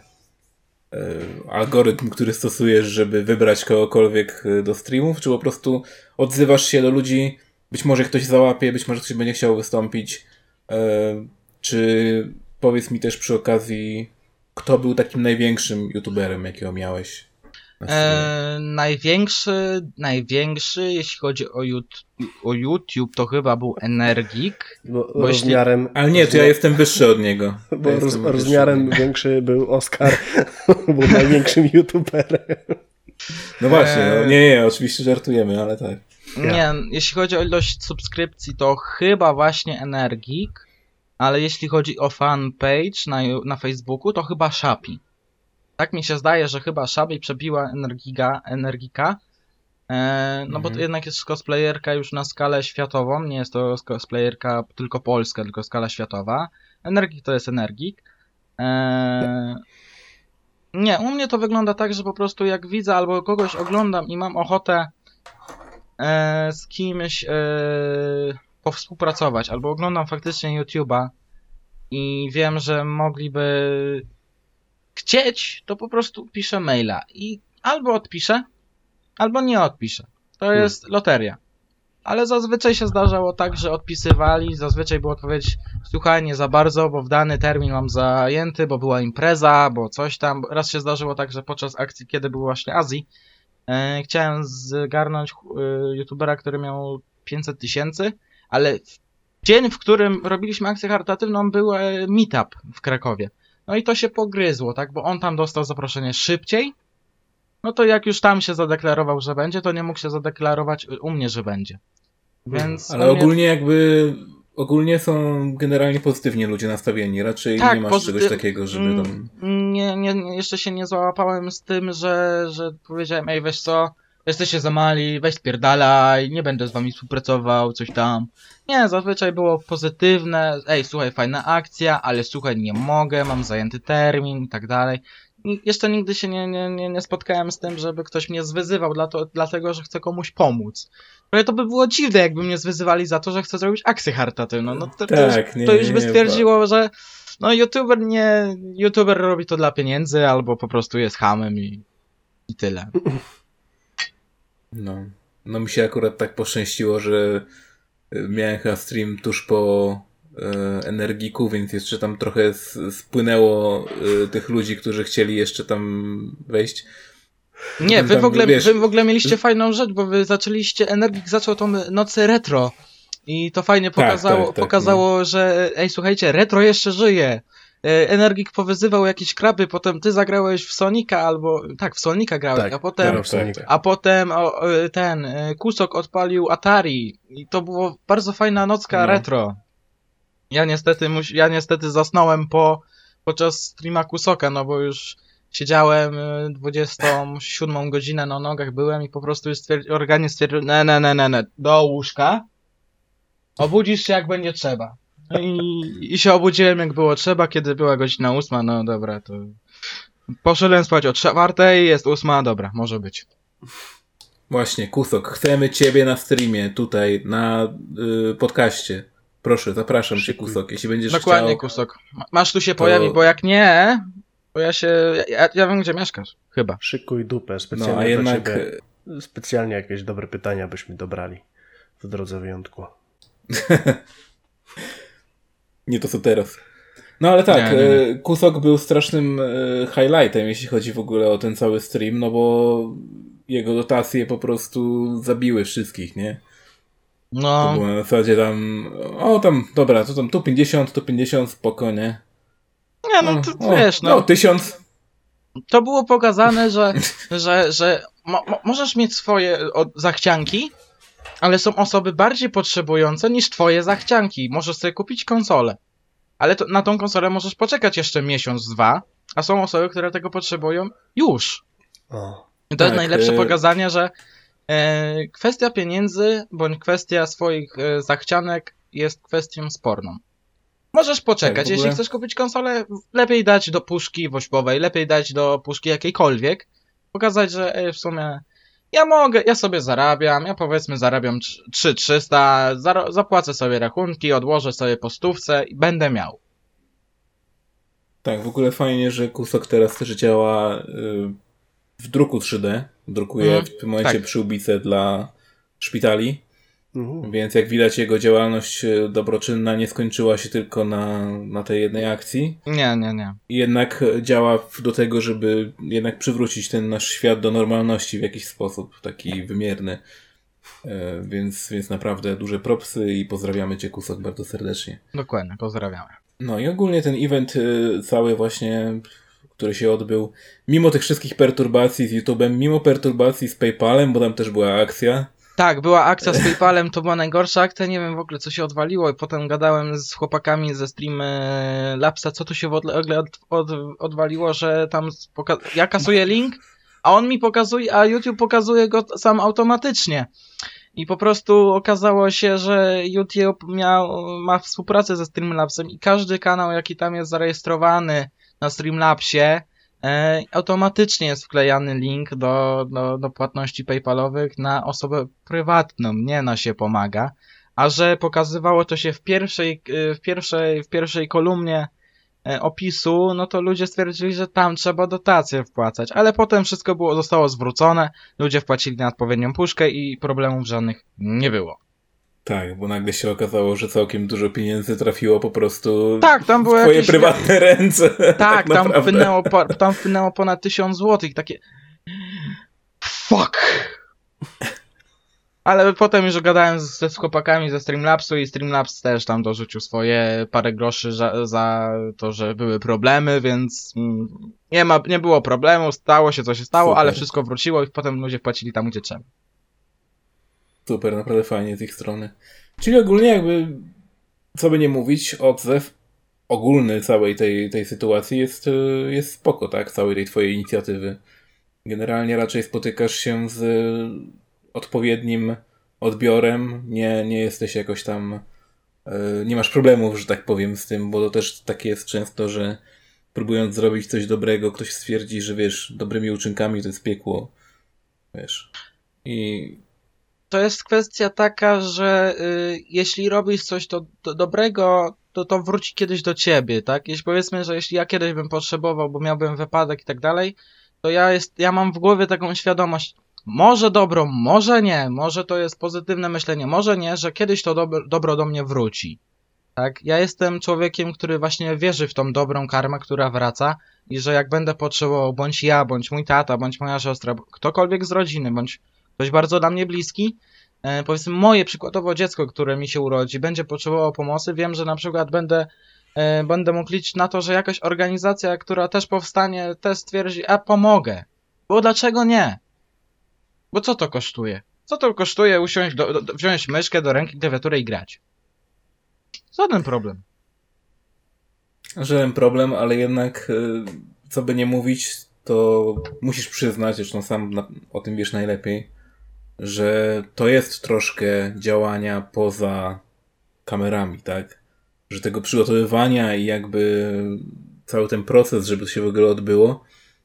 Speaker 1: algorytm, który stosujesz, żeby wybrać kogokolwiek do streamów, czy po prostu odzywasz się do ludzi, być może ktoś załapie, być może ktoś będzie chciał wystąpić, czy powiedz mi też przy okazji, kto był takim największym youtuberem, jakiego miałeś?
Speaker 3: E, największy, największy, jeśli chodzi o, o YouTube, to chyba był Energik.
Speaker 2: Bo, bo rozmiarem...
Speaker 1: Jeśli... Ale nie, to ja jestem wyższy od niego.
Speaker 2: Bo ja roz, rozmiarem większy był Oscar, był największym YouTuberem.
Speaker 1: No właśnie, no, nie, nie, oczywiście żartujemy, ale tak.
Speaker 3: Nie, jeśli chodzi o ilość subskrypcji, to chyba właśnie Energik, ale jeśli chodzi o fanpage na, na Facebooku, to chyba Shapi. Tak mi się zdaje, że chyba Shabi przebiła Energiga, Energika, e, no mhm. bo to jednak jest cosplayerka już na skalę światową, nie jest to cosplayerka tylko polska, tylko skala światowa. Energik to jest Energik. E, nie, u mnie to wygląda tak, że po prostu jak widzę albo kogoś oglądam i mam ochotę e, z kimś e, powspółpracować, albo oglądam faktycznie YouTube'a i wiem, że mogliby chcieć, to po prostu piszę maila i albo odpiszę, albo nie odpiszę. To hmm. jest loteria. Ale zazwyczaj się zdarzało tak, że odpisywali, zazwyczaj była odpowiedź, słuchaj, nie za bardzo, bo w dany termin mam zajęty, bo była impreza, bo coś tam. Raz się zdarzyło tak, że podczas akcji, kiedy był właśnie Azji, e, chciałem zgarnąć e, youtubera, który miał 500 tysięcy, ale w dzień, w którym robiliśmy akcję charytatywną, był e, meetup w Krakowie. No i to się pogryzło, tak? Bo on tam dostał zaproszenie szybciej. No to jak już tam się zadeklarował, że będzie, to nie mógł się zadeklarować u mnie, że będzie. Więc
Speaker 1: Ale mnie... ogólnie jakby ogólnie są generalnie pozytywnie ludzie nastawieni. Raczej tak, nie masz pozytyw... czegoś takiego, żeby mm, tam.
Speaker 3: Nie, nie, jeszcze się nie załapałem z tym, że, że powiedziałem, ej, weź co, jesteście za mali, weź spierdalaj, nie będę z wami współpracował, coś tam. Nie, zazwyczaj było pozytywne, ej, słuchaj, fajna akcja, ale słuchaj, nie mogę, mam zajęty termin i tak dalej. Jeszcze nigdy się nie, nie, nie, nie spotkałem z tym, żeby ktoś mnie zwyzywał dla to, dlatego, że chce komuś pomóc. Ale to by było dziwne, jakby mnie zwyzywali za to, że chcę zrobić akcję charytatywną. No to, to, tak, już, nie, to już by stwierdziło, nie, że no youtuber nie, youtuber robi to dla pieniędzy, albo po prostu jest hamem i, i tyle.
Speaker 1: No. No mi się akurat tak poszczęściło, że e, miałem chyba stream tuż po e, Energiku, więc jeszcze tam trochę spłynęło e, tych ludzi, którzy chcieli jeszcze tam wejść.
Speaker 3: Nie, wy, tam, w ogóle, wiesz... wy w ogóle mieliście fajną rzecz, bo wy zaczęliście, Energik zaczął tą nocy retro i to fajnie tak, pokazało, tak, tak, tak, pokazało no. że ej, słuchajcie, retro jeszcze żyje. E, Energik powyzywał jakieś kraby, potem ty zagrałeś w Sonika albo, tak, w Sonika grałeś, tak, a potem, a potem o, e, ten, e, Kusok odpalił Atari i to było bardzo fajna nocka no. retro. Ja niestety, ja niestety zasnąłem po, podczas streama Kusoka, no bo już siedziałem 27 godzinę na nogach byłem i po prostu już stwierdzi, organizm stwierdził, ne, ne, ne, ne, ne, do łóżka, obudzisz się jak będzie trzeba. I, I się obudziłem jak było trzeba, kiedy była godzina ósma, no dobra, to... Poszedłem spać o czwartej, jest ósma, dobra, może być.
Speaker 1: Właśnie, Kusok, chcemy ciebie na streamie, tutaj, na y, podcaście. Proszę, zapraszam cię, Kusok, jeśli będziesz
Speaker 3: Dokładnie,
Speaker 1: chciał.
Speaker 3: Kusok. Masz tu się to... pojawić, bo jak nie, bo ja się... Ja, ja wiem, gdzie mieszkasz, chyba.
Speaker 2: Szykuj dupę, specjalnie no, a jednak... Ciebie, specjalnie jakieś dobre pytania byśmy dobrali w drodze wyjątku.
Speaker 1: nie to co teraz. No ale tak, nie, nie, nie. E, Kusok był strasznym e, highlightem, jeśli chodzi w ogóle o ten cały stream, no bo jego dotacje po prostu zabiły wszystkich, nie? No. To było na zasadzie tam, o tam, dobra, to tam tu 50, tu 50, spoko, nie?
Speaker 3: Nie, no to o, wiesz, no.
Speaker 1: No, 1000.
Speaker 3: To było pokazane, że, że, że mo możesz mieć swoje zachcianki, ale są osoby bardziej potrzebujące niż twoje zachcianki. Możesz sobie kupić konsolę, ale to, na tą konsolę możesz poczekać jeszcze miesiąc, dwa, a są osoby, które tego potrzebują już. O, I to tak, jest najlepsze y pokazanie, że e, kwestia pieniędzy bądź kwestia swoich e, zachcianek jest kwestią sporną. Możesz poczekać, tak, jeśli chcesz kupić konsolę, lepiej dać do puszki wośpowej, lepiej dać do puszki jakiejkolwiek, pokazać, że e, w sumie ja mogę, ja sobie zarabiam, ja powiedzmy zarabiam 3300, zapłacę sobie rachunki, odłożę sobie po stówce i będę miał.
Speaker 1: Tak, w ogóle fajnie, że Kusok teraz też działa y, w druku 3D. Drukuje mm, w tym momencie tak. przyłbice dla szpitali. Mhm. Więc jak widać, jego działalność e, dobroczynna nie skończyła się tylko na, na tej jednej akcji.
Speaker 3: Nie, nie, nie.
Speaker 1: Jednak działa do tego, żeby jednak przywrócić ten nasz świat do normalności w jakiś sposób, taki wymierny. E, więc, więc naprawdę duże propsy i pozdrawiamy Cię, Kusok, bardzo serdecznie.
Speaker 3: Dokładnie, pozdrawiamy.
Speaker 1: No i ogólnie ten event e, cały właśnie, który się odbył, mimo tych wszystkich perturbacji z YouTube'em, mimo perturbacji z PayPalem, bo tam też była akcja,
Speaker 3: tak, była akcja z PayPalem, to była najgorsza akcja, nie wiem w ogóle co się odwaliło i potem gadałem z chłopakami ze stream Lapsa, co tu się w ogóle od, od, odwaliło, że tam ja kasuję link, a on mi pokazuje, a YouTube pokazuje go sam automatycznie. I po prostu okazało się, że YouTube miał, ma współpracę ze Streamlabsem i każdy kanał, jaki tam jest zarejestrowany na Streamlabsie, E, automatycznie jest wklejany link do, do, do płatności PayPalowych na osobę prywatną, nie na się pomaga. A że pokazywało to się w pierwszej, e, w pierwszej, w pierwszej kolumnie e, opisu, no to ludzie stwierdzili, że tam trzeba dotacje wpłacać, ale potem wszystko było, zostało zwrócone, ludzie wpłacili na odpowiednią puszkę i problemów żadnych nie było.
Speaker 1: Tak, bo nagle się okazało, że całkiem dużo pieniędzy trafiło po prostu
Speaker 3: tak, tam były
Speaker 1: w twoje jakieś... prywatne ręce.
Speaker 3: Tak, tak tam, wpłynęło, tam wpłynęło ponad tysiąc złotych. Takie. Fuck! Ale potem już gadałem ze chłopakami ze Streamlabsu i Streamlabs też tam dorzucił swoje parę groszy za, za to, że były problemy, więc mm, nie, ma, nie było problemu, stało się co się stało, Super. ale wszystko wróciło i potem ludzie płacili tam gdzie trzeba.
Speaker 1: Super, naprawdę fajnie z ich strony. Czyli ogólnie jakby, co by nie mówić, odzew ogólny całej tej, tej sytuacji jest, jest spoko, tak? Całej tej twojej inicjatywy. Generalnie raczej spotykasz się z odpowiednim odbiorem, nie, nie jesteś jakoś tam, e, nie masz problemów, że tak powiem, z tym, bo to też takie jest często, że próbując zrobić coś dobrego, ktoś stwierdzi, że wiesz, dobrymi uczynkami to jest piekło, wiesz. I
Speaker 3: to jest kwestia taka, że y, jeśli robisz coś to, to dobrego, to to wróci kiedyś do ciebie, tak? Jeśli powiedzmy, że jeśli ja kiedyś bym potrzebował, bo miałbym wypadek i tak dalej, to ja, jest, ja mam w głowie taką świadomość, może dobro, może nie, może to jest pozytywne myślenie, może nie, że kiedyś to dobro, dobro do mnie wróci. Tak? Ja jestem człowiekiem, który właśnie wierzy w tą dobrą karmę, która wraca i że jak będę potrzebował, bądź ja, bądź mój tata, bądź moja siostra, ktokolwiek z rodziny, bądź ktoś bardzo dla mnie bliski, e, powiedzmy moje przykładowo dziecko, które mi się urodzi, będzie potrzebowało pomocy, wiem, że na przykład będę, e, będę mógł liczyć na to, że jakaś organizacja, która też powstanie, też stwierdzi, a pomogę. Bo dlaczego nie? Bo co to kosztuje? Co to kosztuje usiąść, do, do, wziąć myszkę do ręki, klawiaturę i grać? Żaden problem.
Speaker 1: Żaden problem, ale jednak, e, co by nie mówić, to musisz przyznać, zresztą sam o tym wiesz najlepiej, że to jest troszkę działania poza kamerami, tak? że tego przygotowywania i jakby cały ten proces, żeby to się w ogóle odbyło,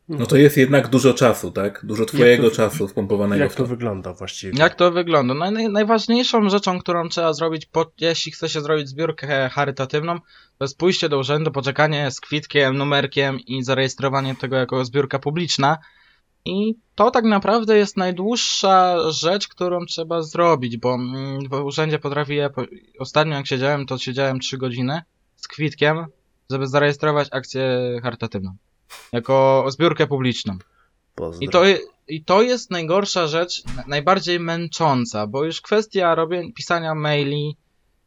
Speaker 1: no to jest jednak dużo czasu, tak? Dużo twojego to, czasu wpompowanego
Speaker 2: jak
Speaker 1: w to.
Speaker 2: Jak to wygląda właściwie?
Speaker 3: Jak to wygląda? No, naj, najważniejszą rzeczą, którą trzeba zrobić, po, jeśli chce się zrobić zbiórkę charytatywną, to jest pójście do urzędu, poczekanie z kwitkiem, numerkiem i zarejestrowanie tego jako zbiórka publiczna. I to tak naprawdę jest najdłuższa rzecz, którą trzeba zrobić, bo mm, w urzędzie potrafi je, ostatnio jak siedziałem, to siedziałem 3 godziny z kwitkiem, żeby zarejestrować akcję charytatywną. Jako zbiórkę publiczną. I to, I to jest najgorsza rzecz, najbardziej męcząca, bo już kwestia robienia, pisania maili,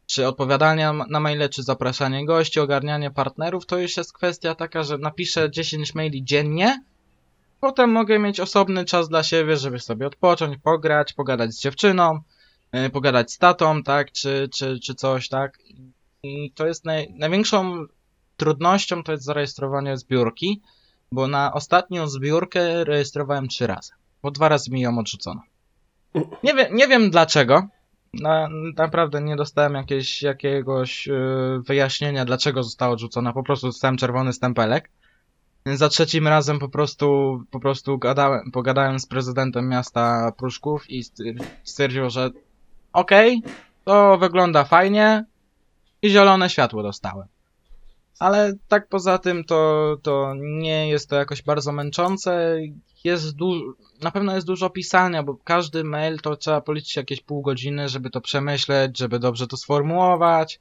Speaker 3: czy odpowiadania na maile, czy zapraszanie gości, ogarnianie partnerów, to już jest kwestia taka, że napiszę 10 maili dziennie, potem mogę mieć osobny czas dla siebie, żeby sobie odpocząć, pograć, pogadać z dziewczyną, yy, pogadać z tatą, tak, czy, czy, czy coś, tak. I to jest naj, największą trudnością to jest zarejestrowanie zbiórki, bo na ostatnią zbiórkę rejestrowałem trzy razy, bo dwa razy mi ją odrzucono. Nie, wie, nie wiem dlaczego. Na, naprawdę nie dostałem jakieś, jakiegoś yy, wyjaśnienia, dlaczego została odrzucona. Po prostu dostałem czerwony stempelek. Za trzecim razem po prostu, po prostu gadałem, pogadałem z prezydentem miasta Pruszków i stwierdził, że okej, okay, to wygląda fajnie i zielone światło dostałem. Ale tak poza tym to, to nie jest to jakoś bardzo męczące. Jest du- na pewno jest dużo pisania, bo każdy mail to trzeba policzyć jakieś pół godziny, żeby to przemyśleć, żeby dobrze to sformułować,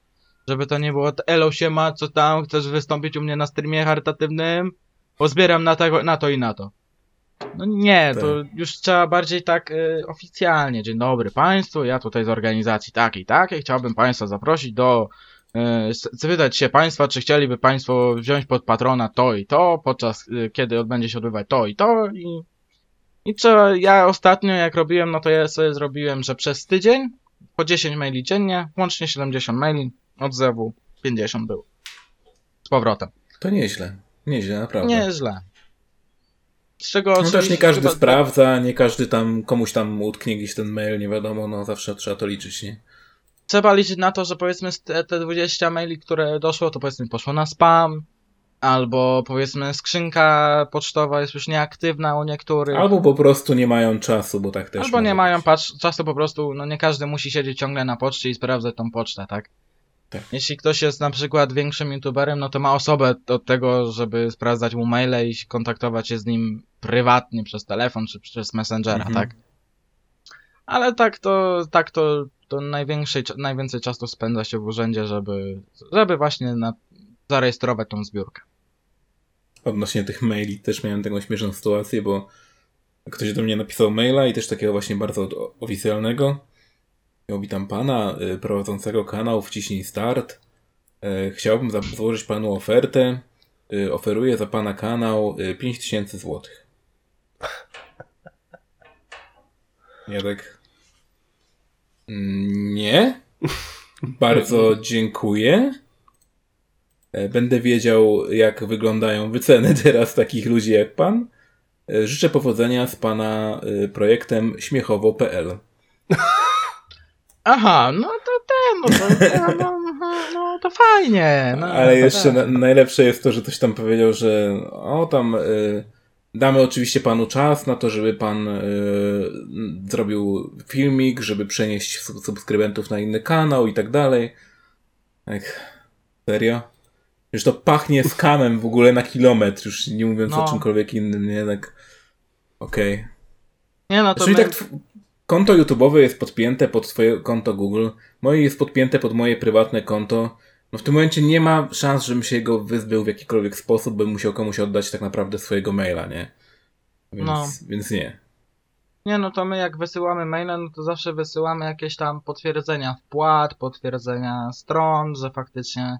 Speaker 3: żeby to nie było elo się ma, co tam, chcesz wystąpić u mnie na streamie charytatywnym? Pozbieram na, tego, na to i na to. No nie, tak. to już trzeba bardziej tak y, oficjalnie. Dzień dobry Państwu, ja tutaj z organizacji takiej, takiej chciałbym Państwa zaprosić do y, zapytać się Państwa, czy chcieliby Państwo wziąć pod patrona to i to, podczas y, kiedy odbędzie się odbywać to i to i, i trzeba, ja ostatnio jak robiłem, no to ja sobie zrobiłem, że przez tydzień po 10 maili dziennie, łącznie 70 maili, odzewu 50 było. Z powrotem.
Speaker 1: To nieźle. Nieźle, naprawdę.
Speaker 3: Nieźle.
Speaker 1: Z czego no też nie każdy chyba... sprawdza, nie każdy tam, komuś tam utknie gdzieś ten mail, nie wiadomo, no zawsze trzeba to liczyć, nie?
Speaker 3: Trzeba liczyć na to, że powiedzmy te, te 20 maili, które doszło, to powiedzmy poszło na spam, albo powiedzmy skrzynka pocztowa jest już nieaktywna u niektórych.
Speaker 1: Albo po prostu nie mają czasu, bo tak też.
Speaker 3: Albo nie być. mają czasu po prostu, no nie każdy musi siedzieć ciągle na poczcie i sprawdzać tą pocztę, tak? Tak. Jeśli ktoś jest na przykład większym youtuberem, no to ma osobę od tego, żeby sprawdzać mu maile i kontaktować się z nim prywatnie przez telefon czy przez Messengera, mhm. tak? Ale tak to, tak to, to największej, najwięcej czasu spędza się w urzędzie, żeby, żeby właśnie na, zarejestrować tą zbiórkę.
Speaker 1: Odnośnie tych maili też miałem taką śmieszną sytuację, bo ktoś do mnie napisał maila i też takiego właśnie bardzo oficjalnego witam pana y, prowadzącego kanał Wciśnij Start. E, chciałbym złożyć panu ofertę. Y, oferuję za pana kanał 5000 y, zł. Ja tak. Nie. Bardzo dziękuję. E, będę wiedział, jak wyglądają wyceny teraz takich ludzi jak pan. E, życzę powodzenia z pana projektem śmiechowo.pl.
Speaker 3: Aha, no to ten, no to, no, no, no to fajnie. No,
Speaker 1: Ale jeszcze na, najlepsze jest to, że ktoś tam powiedział, że o tam y, damy oczywiście panu czas na to, żeby pan y, zrobił filmik, żeby przenieść subskrybentów na inny kanał i tak dalej. Tak, serio? Już to pachnie skamem w ogóle na kilometr, już nie mówiąc no. o czymkolwiek innym, nie? Tak, okej. Okay.
Speaker 3: Nie no, to
Speaker 1: Czyli my... tak Konto YouTube'owe jest podpięte pod twoje konto Google, moje jest podpięte pod moje prywatne konto. No w tym momencie nie ma szans, żebym się go wyzbył w jakikolwiek sposób, bym musiał komuś oddać tak naprawdę swojego maila, nie? Więc, no. więc nie.
Speaker 3: Nie, no to my jak wysyłamy maile, no to zawsze wysyłamy jakieś tam potwierdzenia wpłat, potwierdzenia stron, że faktycznie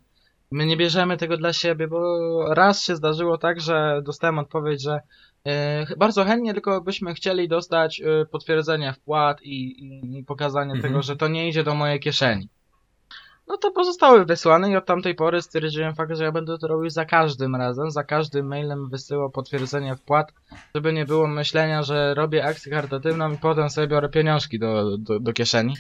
Speaker 3: my nie bierzemy tego dla siebie, bo raz się zdarzyło tak, że dostałem odpowiedź, że bardzo chętnie, tylko byśmy chcieli dostać e, potwierdzenie wpłat i, i pokazanie mhm. tego, że to nie idzie do mojej kieszeni. No to pozostały wysłane i od tamtej pory stwierdziłem fakt, że ja będę to robił za każdym razem, za każdym mailem wysyłał potwierdzenie wpłat, żeby nie było myślenia, że robię akcję charytatywną i potem sobie biorę pieniążki do, do, do kieszeni.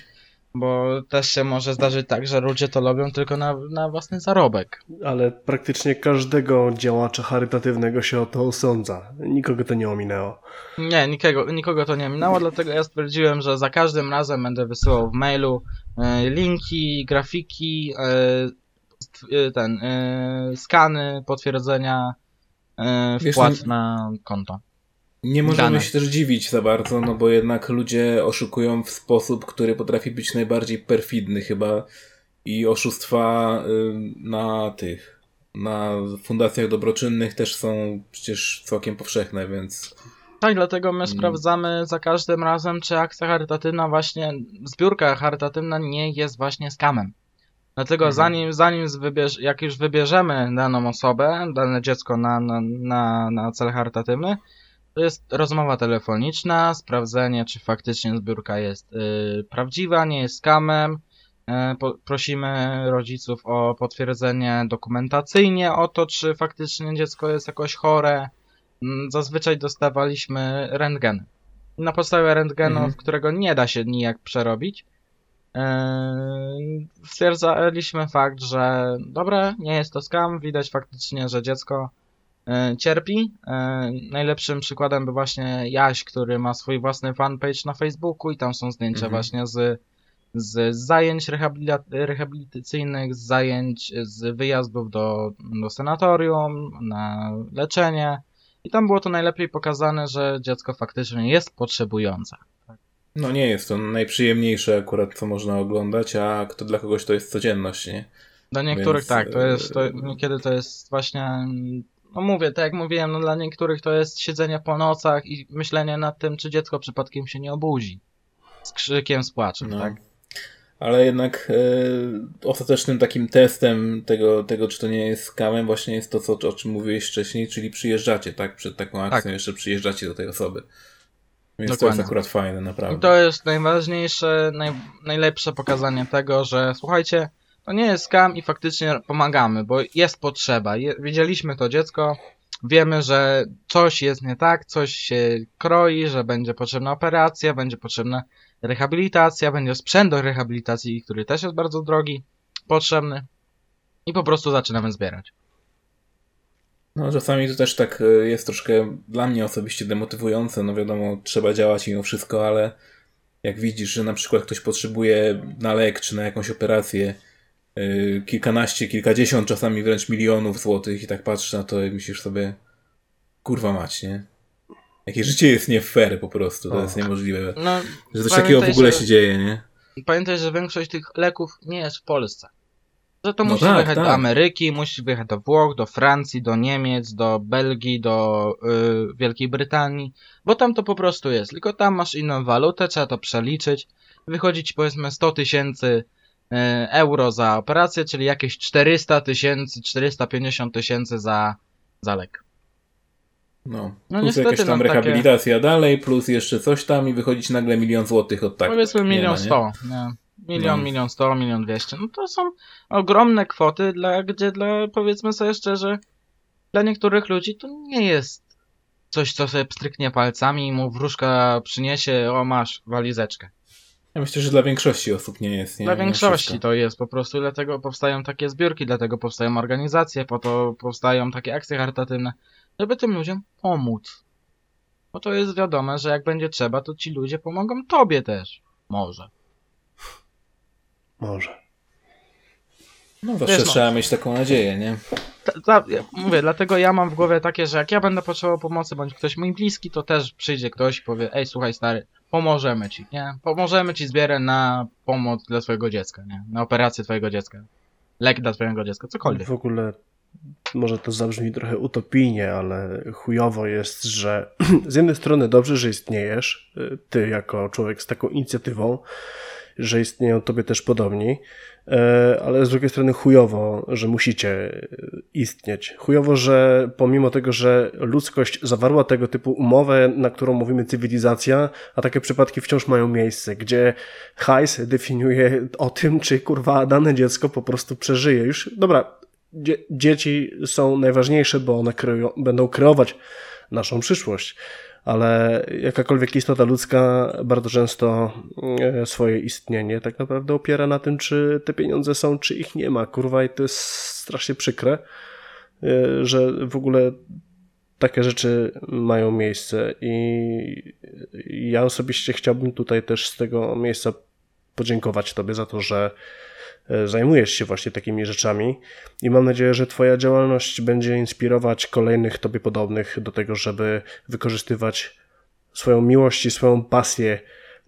Speaker 3: Bo też się może zdarzyć tak, że ludzie to robią tylko na, na własny zarobek.
Speaker 2: Ale praktycznie każdego działacza charytatywnego się o to osądza. Nikogo to nie ominęło.
Speaker 3: Nie, nikogo, nikogo to nie minęło, dlatego ja stwierdziłem, że za każdym razem będę wysyłał w mailu e, linki, grafiki, e, e ten, skany, potwierdzenia wpłat Wiesz, na konto.
Speaker 1: Nie możemy dane. się też dziwić za bardzo, no bo jednak ludzie oszukują w sposób, który potrafi być najbardziej perfidny chyba i oszustwa y, na tych, na fundacjach dobroczynnych też są przecież całkiem powszechne, więc...
Speaker 3: Tak, dlatego my mm. sprawdzamy za każdym razem, czy akcja charytatywna właśnie, zbiórka charytatywna nie jest właśnie skamem. Dlatego mhm. zanim, zanim wybierz, jak już wybierzemy daną osobę, dane dziecko na, na, na, na cel charytatywny, to jest rozmowa telefoniczna, sprawdzenie, czy faktycznie zbiórka jest y, prawdziwa, nie jest skamem. Y, po, prosimy rodziców o potwierdzenie dokumentacyjnie o to, czy faktycznie dziecko jest jakoś chore. Y, zazwyczaj dostawaliśmy rentgen. Na podstawie rentgenu, mhm. którego nie da się nijak przerobić, y, stwierdzaliśmy fakt, że dobra, nie jest to skam, widać faktycznie, że dziecko E, cierpi. E, najlepszym przykładem był właśnie Jaś, który ma swój własny fanpage na Facebooku i tam są zdjęcia mhm. właśnie z, z zajęć rehabilitacyjnych, z zajęć, z wyjazdów do, do sanatorium, na leczenie. I tam było to najlepiej pokazane, że dziecko faktycznie jest potrzebujące.
Speaker 1: No nie jest to najprzyjemniejsze akurat, co można oglądać, a kto dla kogoś to jest codzienność, nie?
Speaker 3: Dla niektórych Więc... tak, to jest, to, niekiedy to jest właśnie no mówię, tak jak mówiłem, no dla niektórych to jest siedzenie po nocach i myślenie nad tym, czy dziecko przypadkiem się nie obudzi. Z krzykiem, z płaczem, no. tak?
Speaker 1: Ale jednak e, ostatecznym takim testem tego, tego, czy to nie jest skamem, właśnie jest to, co, o czym mówiłeś wcześniej, czyli przyjeżdżacie, tak? Przed taką akcją tak. jeszcze przyjeżdżacie do tej osoby. Więc Dokładnie. to jest akurat fajne, naprawdę.
Speaker 3: I to jest najważniejsze, naj, najlepsze pokazanie tego, że słuchajcie, to nie jest skam i faktycznie pomagamy, bo jest potrzeba. Je, widzieliśmy to dziecko, wiemy, że coś jest nie tak, coś się kroi, że będzie potrzebna operacja, będzie potrzebna rehabilitacja, będzie sprzęt do rehabilitacji, który też jest bardzo drogi, potrzebny i po prostu zaczynamy zbierać.
Speaker 1: No, czasami to też tak e, jest troszkę dla mnie osobiście demotywujące. No wiadomo, trzeba działać mimo wszystko, ale jak widzisz, że na przykład ktoś potrzebuje na lek czy na jakąś operację Y, kilkanaście, kilkadziesiąt, czasami wręcz milionów złotych i tak patrzysz na to i myślisz sobie kurwa mać, nie? Jakie życie jest nie fair po prostu, to o. jest niemożliwe. No, że coś takiego w ogóle że, się dzieje, nie?
Speaker 3: Pamiętaj, że większość tych leków nie jest w Polsce. Że to no musisz tak, wyjechać tak. do Ameryki, musisz wyjechać do Włoch, do Francji, do Niemiec, do Belgii, do y, Wielkiej Brytanii, bo tam to po prostu jest. Tylko tam masz inną walutę, trzeba to przeliczyć. Wychodzi ci powiedzmy 100 tysięcy E, euro za operację, czyli jakieś 400 tysięcy, 450 tysięcy za, za lek.
Speaker 1: No, no plus niestety, jakaś tam no, rehabilitacja takie... dalej, plus jeszcze coś tam i wychodzić nagle milion złotych od tak.
Speaker 3: Powiedzmy milion sto? Milion, no. milion sto, milion dwieście. No to są ogromne kwoty, dla, gdzie dla, powiedzmy sobie szczerze, dla niektórych ludzi to nie jest coś, co sobie pstryknie palcami i mu wróżka przyniesie, o masz, walizeczkę.
Speaker 1: Ja myślę, że dla większości osób nie jest. Nie?
Speaker 3: Dla większości to jest po prostu, dlatego powstają takie zbiórki, dlatego powstają organizacje, po to powstają takie akcje charytatywne, żeby tym ludziom pomóc. Bo to jest wiadome, że jak będzie trzeba, to ci ludzie pomogą tobie też. Może.
Speaker 2: Może.
Speaker 1: No zawsze Wiesz, trzeba no. mieć taką nadzieję, nie?
Speaker 3: Ta, ta, ja mówię, dlatego ja mam w głowie takie, że jak ja będę potrzebował pomocy, bądź ktoś mój bliski, to też przyjdzie ktoś i powie, ej słuchaj stary, pomożemy ci, nie? Pomożemy ci zbierać na pomoc dla twojego dziecka, nie? Na operację twojego dziecka. Lek dla twojego dziecka, cokolwiek.
Speaker 2: W ogóle może to zabrzmi trochę utopijnie, ale chujowo jest, że z jednej strony dobrze, że istniejesz, ty jako człowiek z taką inicjatywą, że istnieją tobie też podobni, E, ale z drugiej strony chujowo, że musicie istnieć. Chujowo, że pomimo tego, że ludzkość zawarła tego typu umowę, na którą mówimy cywilizacja, a takie przypadki wciąż mają miejsce, gdzie hajs definiuje o tym, czy kurwa dane dziecko po prostu przeżyje. Już, dobra, dzie dzieci są najważniejsze, bo one będą kreować naszą przyszłość ale jakakolwiek istota ludzka bardzo często e, swoje istnienie tak naprawdę opiera na tym, czy te pieniądze są, czy ich nie ma. Kurwa, i to jest strasznie przykre, e, że w ogóle takie rzeczy mają miejsce i ja osobiście chciałbym tutaj też z tego miejsca podziękować Tobie za to, że e, zajmujesz się właśnie takimi rzeczami i mam nadzieję, że Twoja działalność będzie inspirować kolejnych Tobie podobnych do tego, żeby wykorzystywać swoją miłość i swoją pasję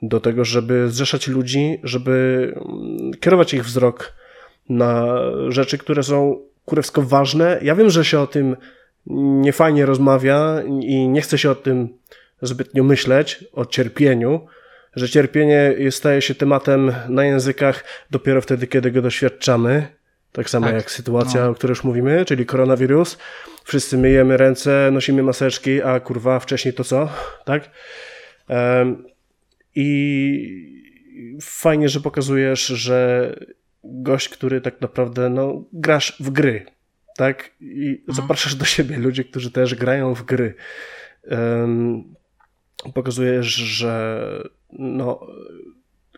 Speaker 2: do tego, żeby zrzeszać ludzi, żeby mm, kierować ich wzrok na rzeczy, które są kurewsko ważne. Ja wiem, że się o tym niefajnie rozmawia i nie chce się o tym zbytnio myśleć, o cierpieniu, że cierpienie staje się tematem na językach dopiero wtedy, kiedy go doświadczamy. Tak samo tak. jak sytuacja, no. o której już mówimy, czyli koronawirus. Wszyscy myjemy ręce, nosimy maseczki, a kurwa wcześniej to co? Tak? Um, I fajnie, że pokazujesz, że gość, który tak naprawdę, no, grasz w gry, tak? I mhm. zapraszasz do siebie ludzi, którzy też grają w gry. Um, pokazujesz, że no,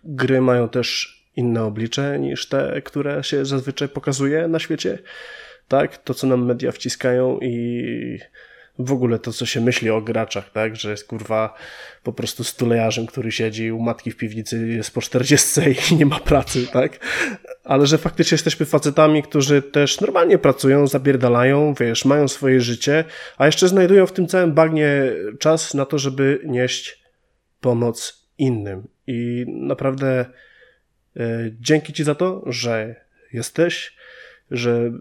Speaker 2: gry mają też inne oblicze niż te, które się zazwyczaj pokazuje na świecie. Tak, to co nam media wciskają i w ogóle to, co się myśli o graczach, tak, że jest kurwa po prostu stulejarzem, który siedzi u matki w piwnicy, jest po 40 i nie ma pracy, tak, ale że faktycznie jesteśmy facetami, którzy też normalnie pracują, zabierdalają, wiesz, mają swoje życie, a jeszcze znajdują w tym całym bagnie czas na to, żeby nieść pomoc innym. I naprawdę e, dzięki Ci za to, że jesteś, że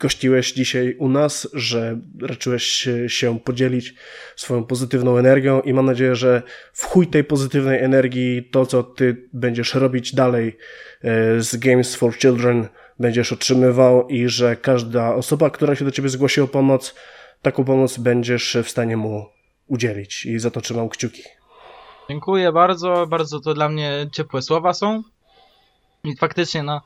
Speaker 2: gościłeś dzisiaj u nas, że raczyłeś się podzielić swoją pozytywną energią i mam nadzieję, że w chuj tej pozytywnej energii to, co ty będziesz robić dalej e, z Games for Children będziesz otrzymywał i że każda osoba, która się do ciebie zgłosi o pomoc, taką pomoc będziesz w stanie mu udzielić i za to trzymam kciuki.
Speaker 3: Dziękuję bardzo, bardzo to dla mnie ciepłe słowa są. I faktycznie, no,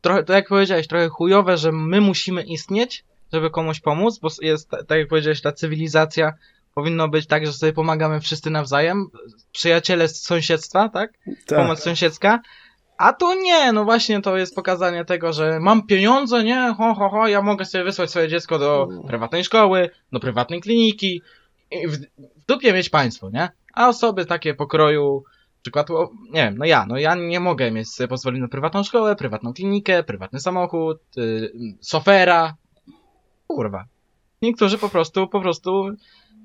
Speaker 3: trochę, to jak powiedziałeś, trochę chujowe, że my musimy istnieć, żeby komuś pomóc, bo jest, tak jak powiedziałeś, ta cywilizacja powinno być tak, że sobie pomagamy wszyscy nawzajem, przyjaciele z sąsiedztwa, tak? tak. Pomoc sąsiedzka. A tu nie, no właśnie to jest pokazanie tego, że mam pieniądze, nie, ho, ho, ho, ja mogę sobie wysłać swoje dziecko do prywatnej szkoły, do prywatnej kliniki i w, w dupie mieć państwo, nie? A osoby takie pokroju przykład, nie wiem, no ja, no ja nie mogę mieć sobie pozwolić na prywatną szkołę, prywatną klinikę, prywatny samochód, yy, sofera. Kurwa. Niektórzy po prostu, po prostu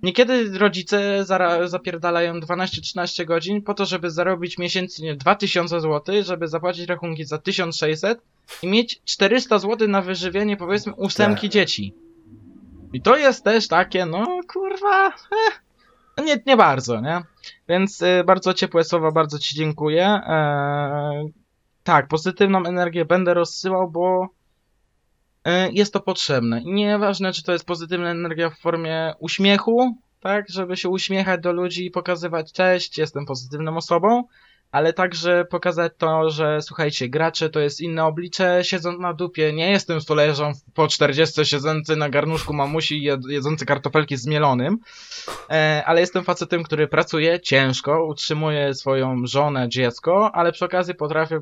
Speaker 3: Niekiedy rodzice zapierdalają 12-13 godzin po to, żeby zarobić miesięcznie 2000 zł, żeby zapłacić rachunki za 1600 i mieć 400 zł na wyżywienie powiedzmy ósemki tak. dzieci. I to jest też takie, no kurwa, eh, nie, nie bardzo, nie? Więc y, bardzo ciepłe słowa, bardzo Ci dziękuję. E, tak, pozytywną energię będę rozsyłał, bo y, jest to potrzebne. I nieważne, czy to jest pozytywna energia w formie uśmiechu, tak, żeby się uśmiechać do ludzi i pokazywać cześć, jestem pozytywną osobą, ale także pokazać to, że słuchajcie, gracze to jest inne oblicze, siedząc na dupie, nie jestem stolerzą po 40 siedzący na garnuszku mamusi jedzący kartofelki z mielonym, e, ale jestem facetem, który pracuje ciężko, utrzymuje swoją żonę, dziecko, ale przy okazji potrafię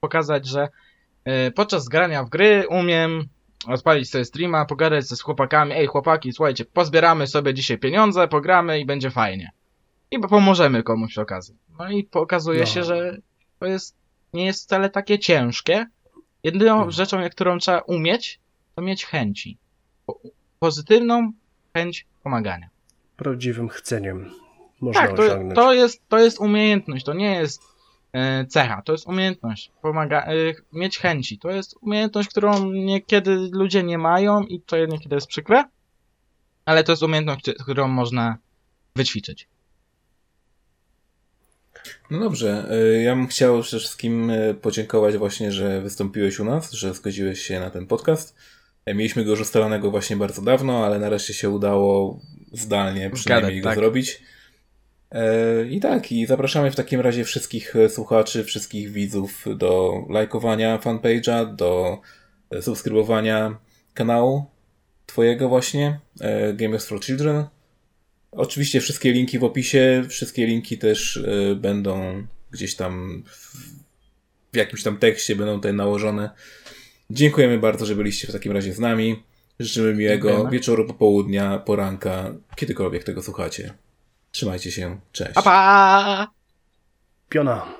Speaker 3: pokazać, że e, podczas grania w gry umiem odpalić sobie streama, pogadać ze chłopakami, ej chłopaki, słuchajcie, pozbieramy sobie dzisiaj pieniądze, pogramy i będzie fajnie i pomożemy komuś przy okazji. No i pokazuje no. się, że to jest, nie jest wcale takie ciężkie. Jedyną hmm. rzeczą, którą trzeba umieć, to mieć chęci. Pozytywną chęć pomagania.
Speaker 2: Prawdziwym chceniem można
Speaker 3: tak, to,
Speaker 2: osiągnąć.
Speaker 3: To jest, to jest umiejętność, to nie jest e, cecha, to jest umiejętność. Pomaga, e, mieć chęci. To jest umiejętność, którą niekiedy ludzie nie mają i to niekiedy jest przykre, ale to jest umiejętność, którą można wyćwiczyć.
Speaker 1: No dobrze, e, ja bym chciał przede wszystkim e, podziękować właśnie, że wystąpiłeś u nas, że zgodziłeś się na ten podcast. E, mieliśmy go już ustalonego właśnie bardzo dawno, ale nareszcie się udało zdalnie przynajmniej Zgadać, go tak. zrobić. I tak, i zapraszamy w takim razie wszystkich słuchaczy, wszystkich widzów do lajkowania fanpage'a, do subskrybowania kanału twojego właśnie, Gamers for Children. Oczywiście wszystkie linki w opisie, wszystkie linki też y, będą gdzieś tam w, w jakimś tam tekście, będą tutaj nałożone. Dziękujemy bardzo, że byliście w takim razie z nami. Życzymy miłego Dziękujemy. wieczoru, popołudnia, poranka, kiedykolwiek tego słuchacie. Trzymajcie się, cześć.
Speaker 3: Pa, pa!
Speaker 2: Piona.